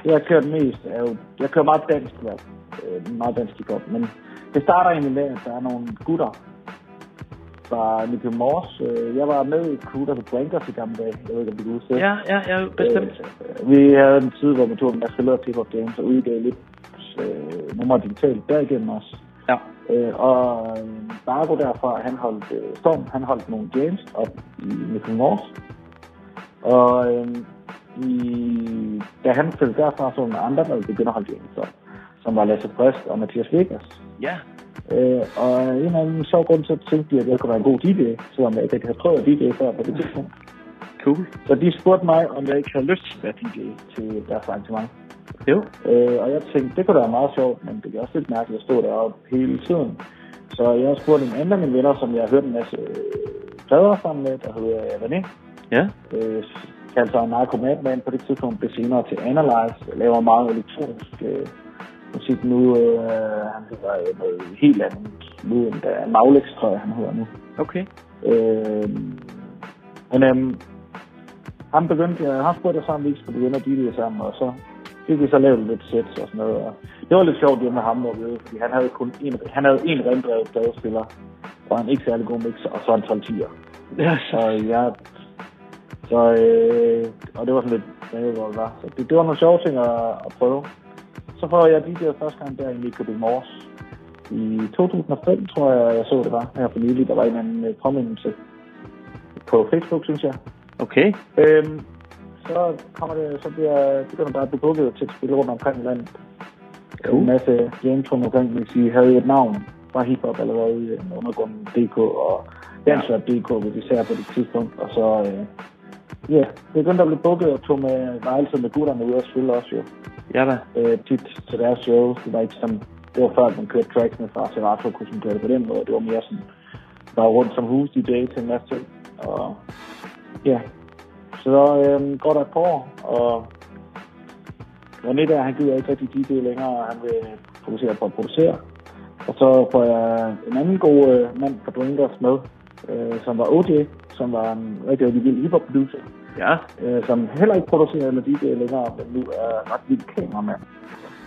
det, jeg har kørt mest, er jo... Jeg kører meget dansk rap. Øh, meget dansk hiphop. Men det starter egentlig med, at der er nogle gutter fra Nykøbing Mors. Øh, jeg var med i crew, der hed i gamle dage. Jeg ved ikke, om du kan huske det. Ja, ja, ja, bestemt. Øh, vi havde en tid, hvor vi tog en masse billeder til hiphop games og udgav lidt øh, numre digitalt derigennem også. Ja. Øh, og øh, Bargo derfra, han holdt øh, Storm, han holdt nogle games op i Nykøbing Mors. Og øh, i, da han flyttede derfra, så var der andre, der begyndte at holde games op, som var Lasse Brest og Mathias Vegas. Ja. Øh, og en eller anden sjov grund at tænkte de, at jeg kunne være en god DJ, selvom jeg ikke havde prøvet at DJ før på det tidspunkt. Cool. Så de spurgte mig, om jeg ikke havde lyst til at være DJ til deres arrangement. Jo. Øh, og jeg tænkte, det kunne da være meget sjovt, men det er også lidt mærkeligt at stå deroppe hele tiden. Så jeg har spurgt en anden af mine venner, som jeg har hørt en masse øh, plader sammen med, der hedder René. Ja. Øh, kaldte sig Narco Madman på det tidspunkt, blev senere til Analyze, laver meget elektronisk øh, musik nu. Øh, han hedder øh, noget helt andet nu, end da Maglex, tror jeg, han hedder nu. Okay. Øh, men øhm, han begyndte, jeg har spurgt, om vi ikke skulle begynde at DJ sammen, og så fik vi så lavet lidt sets og sådan noget. Og det var lidt sjovt hjemme med ham, ved, fordi han havde kun en, han havde en rendrevet pladespiller, og en ikke særlig god mixer, og så en 12 10'er. Ja, så jeg, så, øh, og det var sådan lidt, hvad det var. Så det, det var nogle sjove ting at, at prøve. Så får jeg DJ'et første gang der i Nykøbing Mors. I 2005, tror jeg, jeg så det var, her for nylig. Der var en anden øh, påmindelse på Facebook, synes jeg. Okay. Øhm, så kommer det, så bliver, begynder der at blive booket til at spille rundt omkring i landet. Cool. En masse games rundt omkring, vil sige, havde et navn fra hiphop allerede i øh, undergrunden DK og Dansrap DK, hvis vi ser på det tidspunkt. Og så, øh, ja, det begyndte at blive booket og tog med, altid med gutterne ude og spille også jo. Ja da. Øh, tit til deres shows. Det var ikke som, det var før, at man kørte tracksene fra Serato, kunne sådan gøre det på den måde. Det var mere sådan, bare rundt som hus DJ til en masse ting. Og ja, så øh, går der et par år, og René der, han gider ikke rigtig DJ længere, og han vil fokusere på at producere. Og så får jeg en anden god øh, mand fra Drinkers med, øh, som var OJ, som var en rigtig, rigtig vild hiphop-producer. Ja. Øh, som heller ikke producerer eller DJ længere, men nu er ret vild kameramand.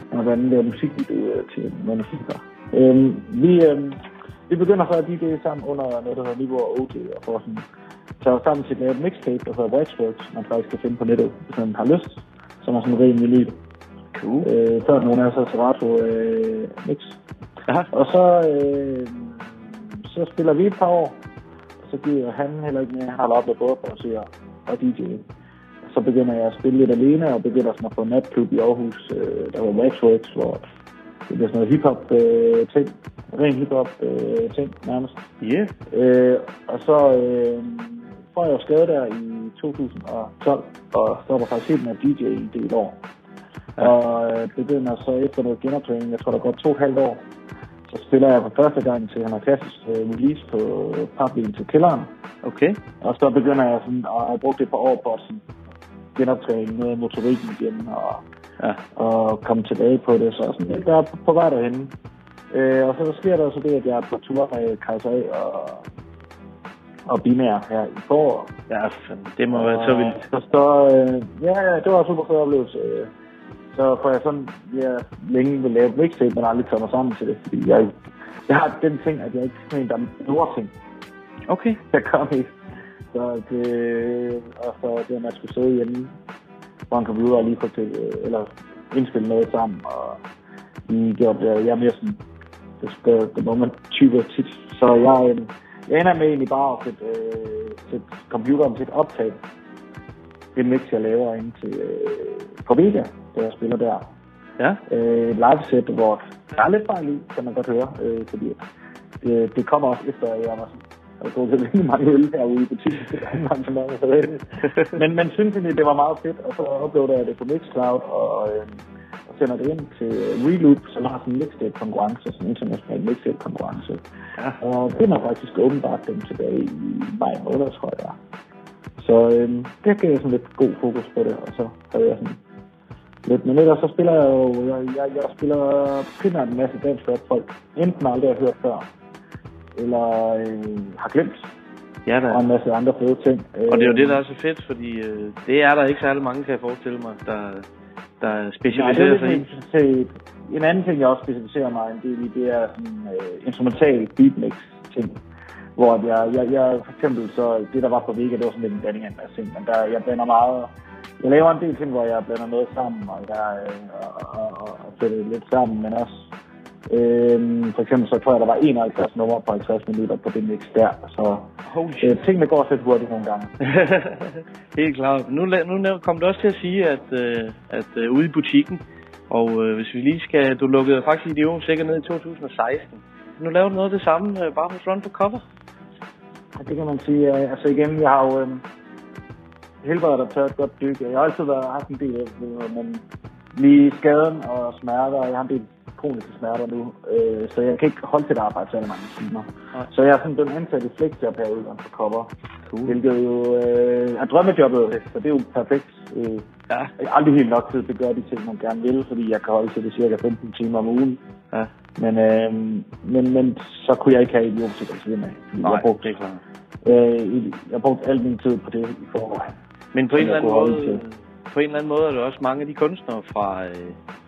Han har blandt andet lavet musikvideo til nogle musikker. Øh, vi, øh, vi begynder så at DJ sammen under noget, der hedder Niveau og OJ, og får sådan taget sammen til et mixtape, der hedder Waxworks, man faktisk kan finde på nettet, hvis man har lyst, som er sådan en ren vinyl. Cool. Øh, før nogen af os har Serato øh, mix. Aha. Og så, øh, så spiller vi et par år, så giver han heller ikke mere. Han har op med både at producere og DJ. Og så begynder jeg at spille lidt alene, og begynder sådan at få en natklub i Aarhus, øh, der var Waxworks, hvor det bliver sådan noget hiphop øh, ting, ren hiphop øh, ting nærmest. Yeah. Øh, og så øh, får jeg jo skade der i 2012, og stopper faktisk helt med at DJ i en del år. Ja. Og øh, begynder så efter noget genoptræning, jeg tror der går to og et halvt år, så spiller jeg for første gang til han har klassisk øh, release på Papbilen til kælderen. Okay. Og så begynder jeg sådan, at have brugt det et par år på at genoptræne noget af motorikken igen, og, ja. og komme tilbage på det. Så sådan, jeg er på, vej derhen. Øh, og så sker der så det, at jeg er på tur med Kaiser A og, og Binær her i forår. Ja, det må være så vildt. Så, så øh, ja, ja, det var en super fed oplevelse. Øh, Så får jeg sådan, jeg længe vil lave mixtape, men aldrig taget mig sammen til det, fordi jeg, jeg har den ting, at jeg ikke er sådan en, der er ting. Okay. Jeg gør mest. Så det, og så det, at man skulle sidde hjemme foran computer og lige få til, eller indspille noget sammen, og lige gjort det. Jeg er mere sådan, the, the, the moment type tit. Så jeg, jeg ender med egentlig bare at sætte, øh, sætte computeren til et optag. Det mix, jeg laver ind til, øh, på Vega, der jeg spiller der. Ja. Øh, et live set, hvor der er lidt fejl i, kan man godt høre, øh, fordi det, det kommer også efter, at jeg var jeg har til rigtig mange øl herude i butikken. Men, men synes egentlig, det var meget fedt, og så uploader jeg det på Mixcloud, og, øh, og sender det ind til Reloop, som har sådan en mixtape-konkurrence, sådan en international mixtape-konkurrence. Ja. Og det er faktisk åbenbart dem tilbage i maj måned, tror jeg. Så øh, det gav jeg sådan lidt god fokus på det, og så havde jeg sådan lidt. Men ellers så spiller jeg jo, jeg, jeg, jeg spiller primært en masse dansk rap folk, enten aldrig har hørt før, eller øh, har glemt. Ja, da. Og en masse andre fede ting. Og det er jo det, der Øh, er så fedt, fordi øh, det er der ikke særlig mange, kan jeg forestille mig, der, der Nej, specialiserer er sig i. en anden ting, jeg også specialiserer mig en del i, det er sådan øh, instrumental beatmix ting. Hvor jeg, jeg, jeg, for eksempel, så det der var på Vega, det var sådan lidt en blanding af en masse ting, men der, jeg blander meget, jeg laver en del ting, hvor jeg blander noget sammen, og jeg øh, og, og, og, sætter det lidt sammen, men også, øh, for eksempel, så tror jeg, der var 51 numre på 50 minutter på det mix der, så øh, tingene går også lidt hurtigt nogle gange. Helt klart. Nu, nu kom du også til at sige, at, øh, at øh, ude i butikken, og øh, hvis vi lige skal, du lukkede faktisk Idiom sikkert ned i 2016. Nu laver du noget af det samme, øh, bare hos Run for Cover. Ja, det kan man sige. Øh, Altså igen, jeg har jo øh, helbredet og taget et godt dyk. Jeg har altid været, haft en del af men lige skaden og smerter, jeg har en del kroniske smerter nu, øh, så jeg kan ikke holde til at arbejde særlig mange timer. Nej. Så jeg er sådan blevet ansat i flexjob herude for cover, cool. hvilket jo øh, er drømmejobbet, så det er jo perfekt. Øh, ja. Jeg har aldrig helt nok tid til at gøre de ting, man gerne vil, fordi jeg kan holde til det cirka 15 timer om ugen. Ja. Men, øh, men, men så kunne jeg ikke have idiotik at siden af. jeg brugte. Øh, jeg brugte al min tid på det i forvejen. Men på en, eller anden måde, til. på en eller anden måde er det også mange af de kunstnere fra, øh,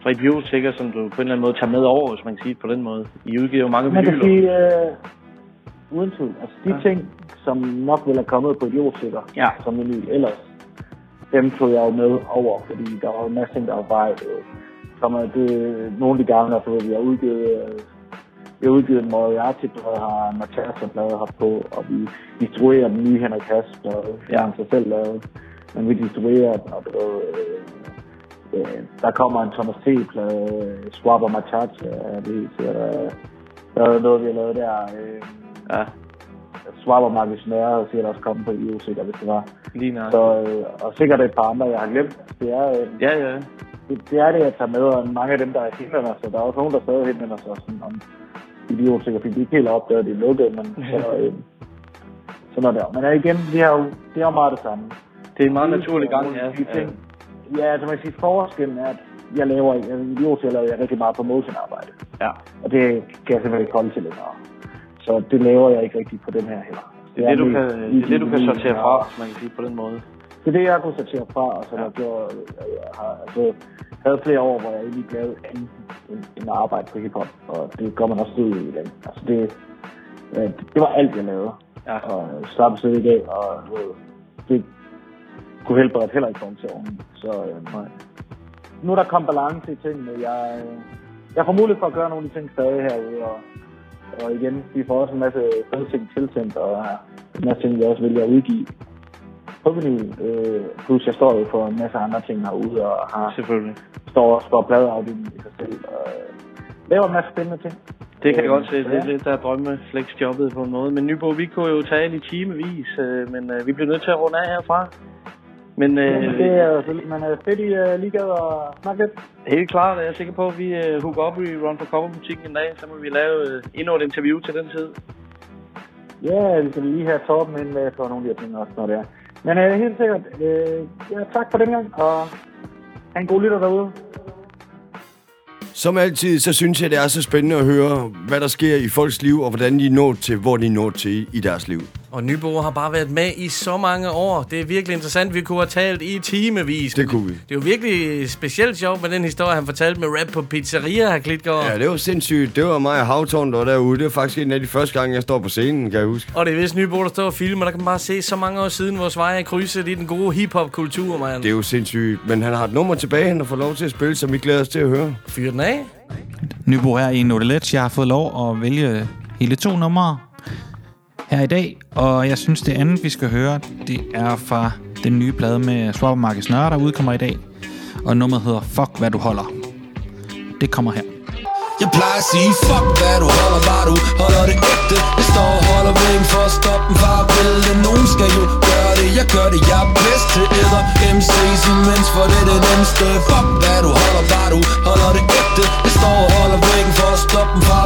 fra Idiot sikkert, som du på en eller anden måde tager med over, hvis man kan sige det på den måde. I udgiver jo mange Man kan vinyler. sige, øh, uden tvivl, altså de Ja. ting, som nok ville have kommet på idiotsikker, Ja. som vinyl ellers, dem tog jeg jo med over, fordi der var en masse ting, der var vej. Øh, som er det, nogle af de gange, altså, vi har udgivet, øh, vi har udgivet en Moriarty-plade, har en Mathias-plade her på, og vi distribuerer den nye Henrik Hass-plade, Ja. han sig selv lavet. Men vi distribuerer den, og du ved, øh, øh, der kommer en Thomas T-plade, øh, Swap og Mathias, er det helt sikkert. øh, Der er noget, vi har lavet der. Øh, ja. Swap og Marcus Nøre er sikkert også kommet på EU, sikkert, hvis det var. Lige nok. Så, øh, og sikkert et par andre, jeg har glemt. Det er, øh, Ja, ja. det, det er det, jeg tager med, og mange af dem, der henvender sig, der er også nogen, der stadig henvender sig sådan om idiotsikker, fordi de ikke helt har opdaget, at det er lukket, men så, øh, sådan er det. Men igen, det er jo, det er jo meget det samme. Det er en meget naturlig gang, ja. De ting, ja, altså man kan sige, forskellen er, at jeg laver, jeg, idiotsikker laver jeg rigtig meget promotion-arbejde. Ja. Og det kan jeg simpelthen ikke holde til længere. Så det laver jeg ikke rigtig på den her heller. Det er det, du kan, det, er det, du kan sortere fra, hvis man kan sige på den måde. det er det, jeg kunne sortere fra, og så ja. jeg, gjorde, jeg, jeg har altså, havde flere år, hvor jeg egentlig lavede andet end, at arbejde på hiphop, og det gør man også ud i den. Altså det, øh, det, var alt, jeg lavede. Ja. Og slappe sig i dag, og ved, det kunne helbrede heller ikke komme til oven. Så øh, nej. Nu er der kommet balance i tingene. Jeg, øh, jeg får mulighed for at gøre nogle af de ting stadig herude, og, og igen, vi får også en masse fede ting tiltænkt, og en masse ting, jeg også vælger at udgive på vinyl. Øh, plus jeg står jo for en masse andre ting herude, og har Selvfølgelig. står også for pladeafdelingen i sig selv, og øh, laver en masse spændende ting. Det kan jeg Øh, godt se. Det er det, der er drømmeflex-jobbet på en måde. Men Nybo, vi kunne jo tale i timevis, men vi bliver nødt til at runde af herfra. Men Øh, øh, det er selvfølgelig, man er fedt i uh, lige og snakke lidt. helt klart er jeg sikker på, at vi øh, hooker op i Run for Cover butikken en dag, så må vi lave øh, endnu et interview til den tid. Ja, vi skal lige have Torben ind med på nogle af de her ting også, når det er. Men øh, helt sikkert, øh, ja, tak for den gang, og have en god lytter derude. Som altid, så synes jeg, det er så spændende at høre, hvad der sker i folks liv, og hvordan de når til, hvor de når til i deres liv. Og Nybo har bare været med i så mange år. Det er virkelig interessant. Vi kunne have talt i timevis. Det kunne vi. Det er jo virkelig specielt sjovt med den historie, han fortalte med rap på pizzeria, her Klitgaard. Ja, det var sindssygt. Det var mig og Havtorn, der var derude. Det var faktisk en af de første gange, jeg står på scenen, kan jeg huske. Og det er vist Nybo, der står og filmer. Der kan man bare se så mange år siden, vores veje er krydset i den gode hiphop-kultur, mand. Det er jo sindssygt. Men han har et nummer tilbage, han har fået lov til at spille, som vi glæder os til at høre. Fyr den af. Nybo her i Notelet. Jeg har fået lov at vælge hele to numre her i dag, og jeg synes, det andet, vi skal høre, det er fra den nye plade med Swap Nørre, der udkommer i dag, og nummeret hedder Fuck, hvad du holder. Det kommer her. Jeg plejer at sige, fuck hvad du holder, bare du holder det ægte. Jeg står og holder væggen for at stoppe en fra Nogen skal jo gøre det, jeg gør det, jeg er bedst til æder. MC's imens for det er det nemmeste. Fuck hvad du holder, bare du holder det ægte. Jeg står og holder væggen for at stoppe en fra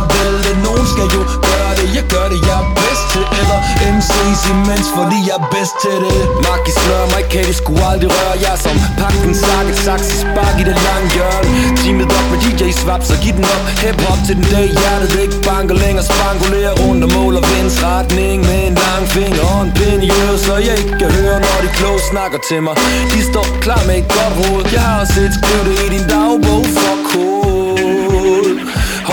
Nogen skal jo gøre det, jeg gør det, jeg er bedst til. Eller MC's imens fordi jeg er bedst til det. Mark i slør mig, kan det sgu aldrig røre Jeg som pakken, sakket, saks, i spark i det lange hjørne. Teamet op med DJ Swap, så giv den op. Hip-hop til den dag, hjertet ikke banker længere. Spangulerer rundt og måler vinds retning Med en lang finger og en pind i øret Så jeg ikke kan høre, når de kloge snakker til mig. De står klar med et godt hoved Jeg har set skrive det i din dagbog Fuck hoved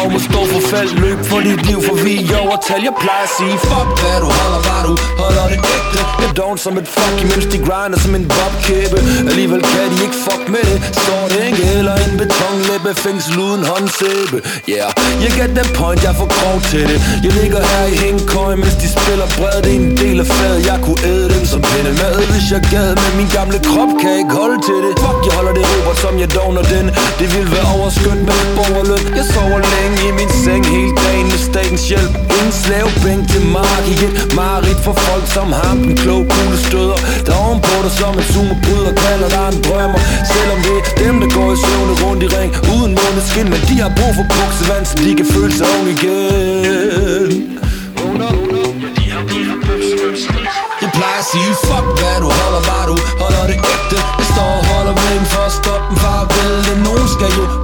og må stå for fald, løb for dit liv For vi er over tal, jeg plejer at sige Fuck hvad du holder, hvad du holder det ægte. Jeg down som et fuck, imens de grinder som en bobkæbe. Alligevel kan de ikke fuck med det. Står det ikke eller en betonlæbe Fængsel uden håndsæbe? Yeah, jeg get the point, jeg får krog til det. Jeg ligger her i hængkøj, mens de spiller bred. Det er en del af fadet, jeg kunne æde dem som pindemad Hvis jeg gad, men min gamle krop kan ikke holde til det. Fuck, jeg holder det Robert, som jeg dogner den. Det vil være overskønt med borgerløn. Jeg sover længe i min seng hele dagen med statens hjælp. Ingen slavebænk til mark i et marit for folk som ham Den kloge kugle støder. Der ovenpå dig som en sumo-bryder Kalder dig en drømmer. Selvom det er dem der går i søvne rundt i ring. Uden måneskin Men de har brug for buksevand Så de kan føle sig ung igen. Jeg plejer at sige, fuck hvad du holder, bare du? Holder det ægte? Jeg står og holder med væggen for at stoppe den fra at vælte Nogen skal jo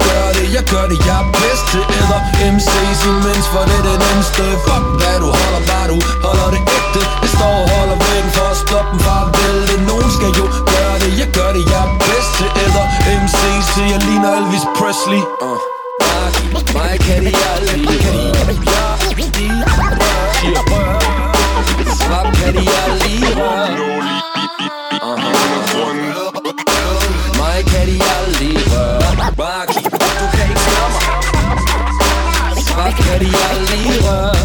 jeg gør det, jeg er bedst til æder MC's imens for det er det nemmeste. Fuck hvad du holder, bare du holder det ægte. Jeg står og holder væggen for at stoppe den fra at vælte Nogen skal jo gøre det, jeg gør det, jeg er bedst til æder MC's til jeg ligner Elvis Presley. Uh. Mig kan de aldrig Svap kan de aldrig røre Mig Svap kan de aldrig røre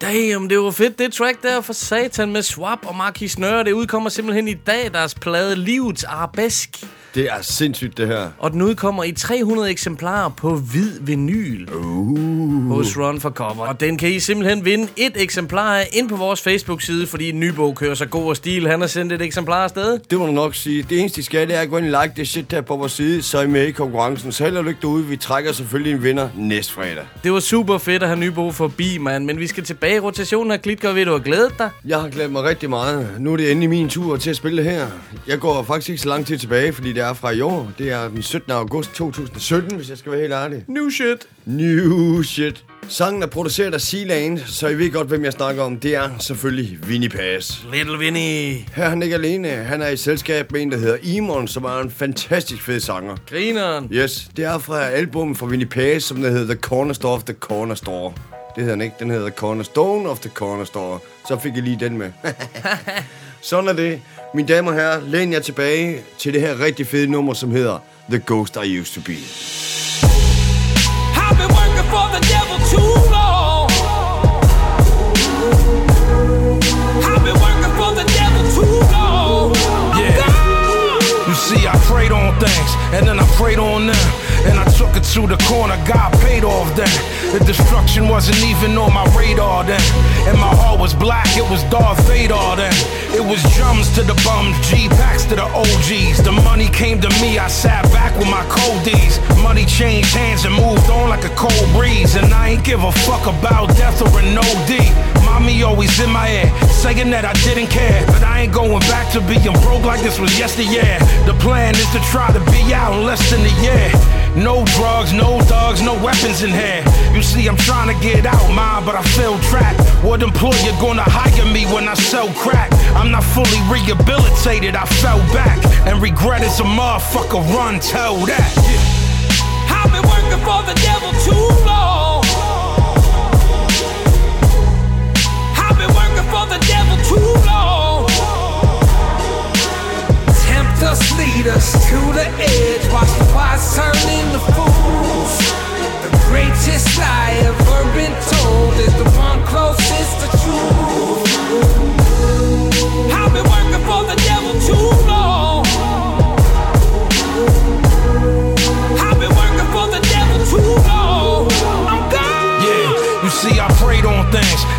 Damn, det var fedt, det track der for satan med Swap og Marquis Nørre. Det udkommer simpelthen i dag, deres plade Livets Arabesk. Det er sindssygt, det her. Og den udkommer i 300 eksemplarer på hvid vinyl. Uh. Hos Run for Cover. Og den kan I simpelthen vinde et eksemplar af ind på vores Facebook-side, fordi Nybo kører så god og stil. Han har sendt et eksemplar afsted. Det må du nok sige. Det eneste, I skal, det er at gå ind og like det shit der på vores side, så er I med i konkurrencen. Så held og lykke derude. Vi trækker selvfølgelig en vinder næste fredag. Det var super fedt at have Nybo forbi, mand. Men vi skal tilbage i rotationen af Klitgaard. Ved du har glædet dig? Jeg har glædet mig rigtig meget. Nu er det endelig min tur til at spille det her. Jeg går faktisk ikke så lang tid tilbage, fordi det er fra i år. Det er den 17. august 2017, hvis jeg skal være helt ærlig. New shit. New shit. Sangen er produceret af Sealand, så I ved godt, hvem jeg snakker om. Det er selvfølgelig Vinnie Pass. Little Vinnie. Her er han ikke alene. Han er i selskab med en, der hedder Emon, som er en fantastisk fed sanger. Grineren. Yes, det er fra albumet fra Vinnie Pass, som der hedder The Corner Store of the Corner Store. Det hedder den ikke. Den hedder Cornerstone of the Corner Store. Så fik jeg lige den med. Sådan er det. Mine damer og herrer, læn jer tilbage til det her rigtig fede nummer, som hedder The Ghost I Used To Be. I've been working for the devil too long. I've been working for the devil too long. Yeah. You see, I prayed on things, and then I prayed on them. And I took it to the corner, God paid off then. The destruction wasn't even on my radar then. And my heart was black, it was Darth Vader then. It was drums to the bums, G packs to the OGs. The money came to me, I sat back with my coldies. Money changed hands and moved on like a cold breeze. And I ain't give a fuck about death or an OD. Mommy always in my head, saying that I didn't care. But I ain't going back to being broke like this was yesteryear. The plan is to try to be out in less than a year. No drugs, no thugs, no weapons in here. You see, I'm trying to get out, mine, but I feel trapped. What employer gonna hire me when I sell crack? I'm not fully rehabilitated, I fell back. And regret is a motherfucker, run, tell that. I've been working for the devil too long. I've been working for the devil too long. Us, lead us to the edge. Watch the wise turn into fools. The greatest lie ever been told is the one closest to truth. I've been working for the devil too long.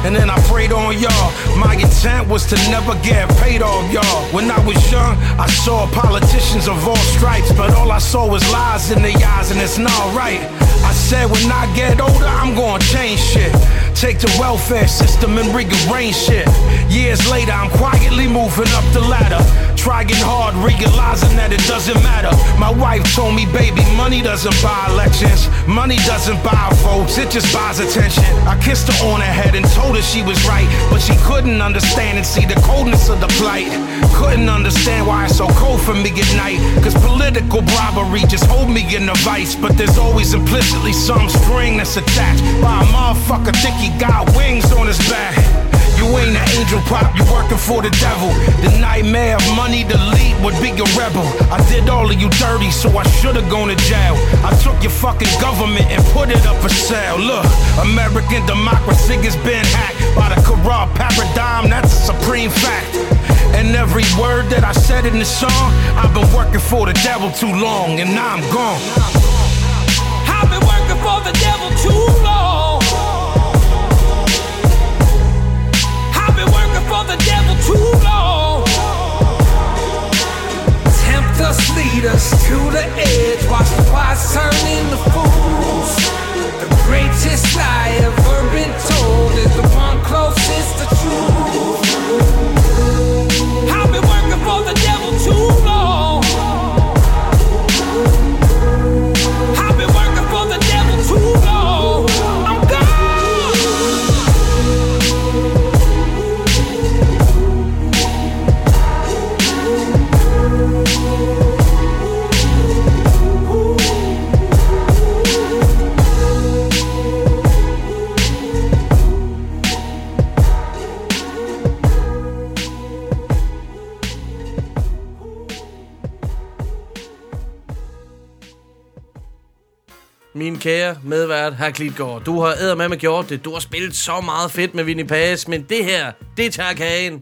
And then I prayed on y'all. My intent was to never get paid off y'all. When I was young, I saw politicians of all stripes, but all I saw was lies in their eyes, and it's not right. I said, when I get older, I'm gonna change shit. Take the welfare system and rearrange shit. Years later, I'm quietly moving up the ladder. Trying hard, realizing that it doesn't matter. My wife told me, baby, money doesn't buy elections. Money doesn't buy votes, it just buys attention. I kissed her on her head and told her she was right. But she couldn't understand and see the coldness of the plight. Couldn't understand why it's so cold for me at night. Cause political bribery just hold me in a vice. But there's always implicitly some string that's attached by a motherfucker think he got wings on his back. You ain't an angel pop, you working for the devil. The nightmare of money to lead would be a rebel. I did all of you dirty, so I should've gone to jail. I took your fucking government and put it up for sale. Look, American democracy has been hacked by the corrupt paradigm, that's a supreme fact. And every word that I said in the song, I've been working for the devil too long, and now I'm gone. I've been working for the devil too long. Been working for the devil too long. Tempt us, lead us to the edge. Watch the wise turn into fools. The greatest lie ever been told is the one closest to truth. Kære medvært, herr Klitgaard, du har æder eddermame gjort det. Du har spillet så meget fedt med Vinnie Pass, men det her, det tager kagen.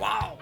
Wow.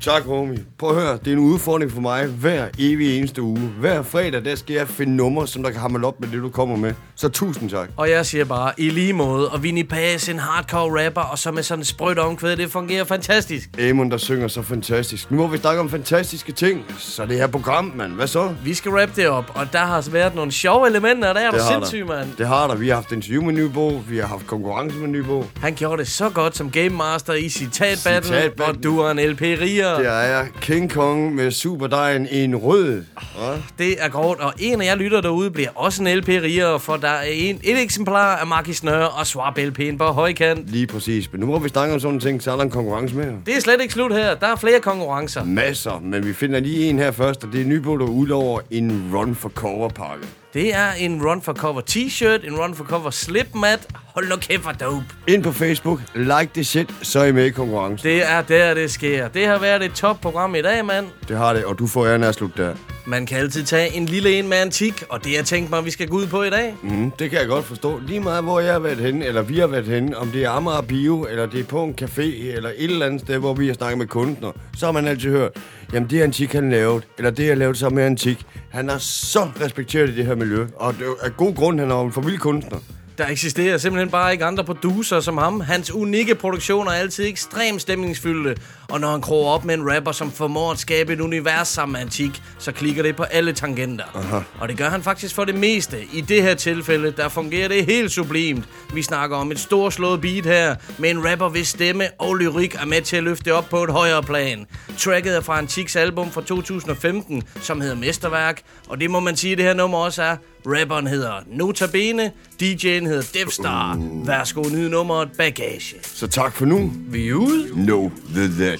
Tak, homie. Prøv at høre, det er en udfordring for mig hver evig eneste uge. Hver fredag, der skal jeg finde numre, som der kan hamle op med det, du kommer med. Så tusind tak. Og jeg siger bare, i lige måde, og Vinnie Paz, en hardcore rapper, og så med sådan en sprødt omkvæd, det fungerer fantastisk. Amon, der synger så fantastisk. Nu må vi snakke om fantastiske ting. Så det her program, mand. Hvad så? Vi skal rap det op, og der har været nogle sjove elementer, der er du har sindssyg, der. mand. Det har der. Vi har haft interview med Nybo. Vi har haft konkurrence med Nybo. Han gjorde det så godt som Game Master i Citat Battle, Citat Battle. og du er en LP riger. Det er jeg. King Kong med superdejen i en rød. Ja. Det er godt, og en af jer lytter derude bliver også en LP riger, for der er en, et eksemplar af Markis Nør og Swap LP'en på højkant. Lige præcis. Men nu må vi snakke om sådan nogle ting, så er der en konkurrence med. Det er slet ikke slut her. Der er flere konkurrencer. Masser, men vi finder lige en her først, og det er Nybo, der udlover en Run for Cover pakke. Det er en Run for Cover t-shirt, en Run for Cover slipmat. Hold nu kæft for dope. Ind på Facebook, like det shit, så er I med i konkurrencen. Det er der, det sker. Det har været et topprogram i dag, mand. Det har det, og du får æren af at slutte der. Man kan altid tage en lille en med antik, og det jeg tænkt mig, vi skal gå ud på i dag. Mm, det kan jeg godt forstå. Lige meget, hvor jeg har været henne, eller vi har været henne, om det er Amager Bio, eller det er på en café, eller et eller andet sted, hvor vi har snakket med kunstner, så har man altid hørt, jamen det Antik han lavede, eller det jeg lavet sammen med Antik, han er så respekteret i det her miljø, og det er af god grund, han er en forvild kunstner. Der eksisterer simpelthen bare ikke andre producer som ham. Hans unikke produktioner er altid ekstremt stemningsfyldte. Og når han kroger op med en rapper, som formår at skabe et univers sammen med antik, så klikker det på alle tangenter. Aha. Og det gør han faktisk for det meste. I det her tilfælde, der fungerer det helt sublimt. Vi snakker om et storslået beat her, med en rapper, hvis stemme og lyrik er med til at løfte op på et højere plan. Tracket er fra Antiks album fra 2015, som hedder Mesterværk. Og det må man sige, det her nummer også er. Rapperen hedder Notabene, DJ'en hedder Devstar. Værsgo, nyde nummeret Bagage. Så tak for nu. Vi er ude. Know the that.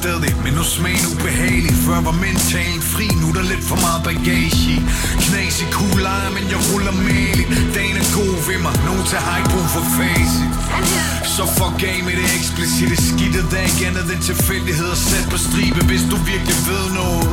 stadig, men nu smagen ubehagelig. Før var mentalen fri, nu er der lidt for meget bagage i. Knas i kuglejer, men jeg ruller maligt Dagen er god ved mig, nogen til har ikke brug for facit. Så fuck af med det eksplicite skidtet Der er ikke andet end tilfældigheder sat på stribe Hvis du virkelig ved noget.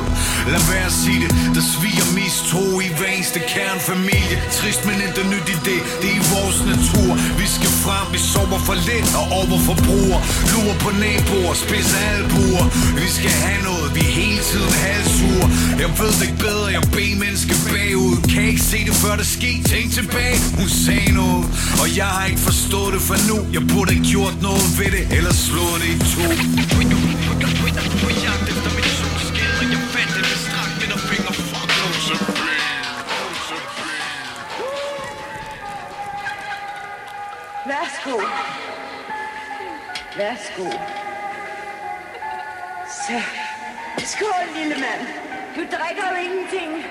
Lad være at sige det, der sviger mistro i hver eneste kernfamilie Trist, men ikke nyt i det, det er i vores natur. Vi skal frem, vi sover for lidt og overforbruger Lurer på naboer, spidser albuer. Vi skal have noget, vi hele tiden halsur Jeg ved det ikke bedre, jeg beder menneske bagud. Kan ikke se det før det sker, tænk tilbage. Hun sagde noget, og jeg har ikke forstået det for nu. Jeg burde have gjort noget ved det, eller slået det i to. På jagt efter min solskin, og jeg fandt den strak midterfinger Fuck nu til ben Værsgo. Værsgo. Så. Skål, lille mand. Du drikker jo ingenting.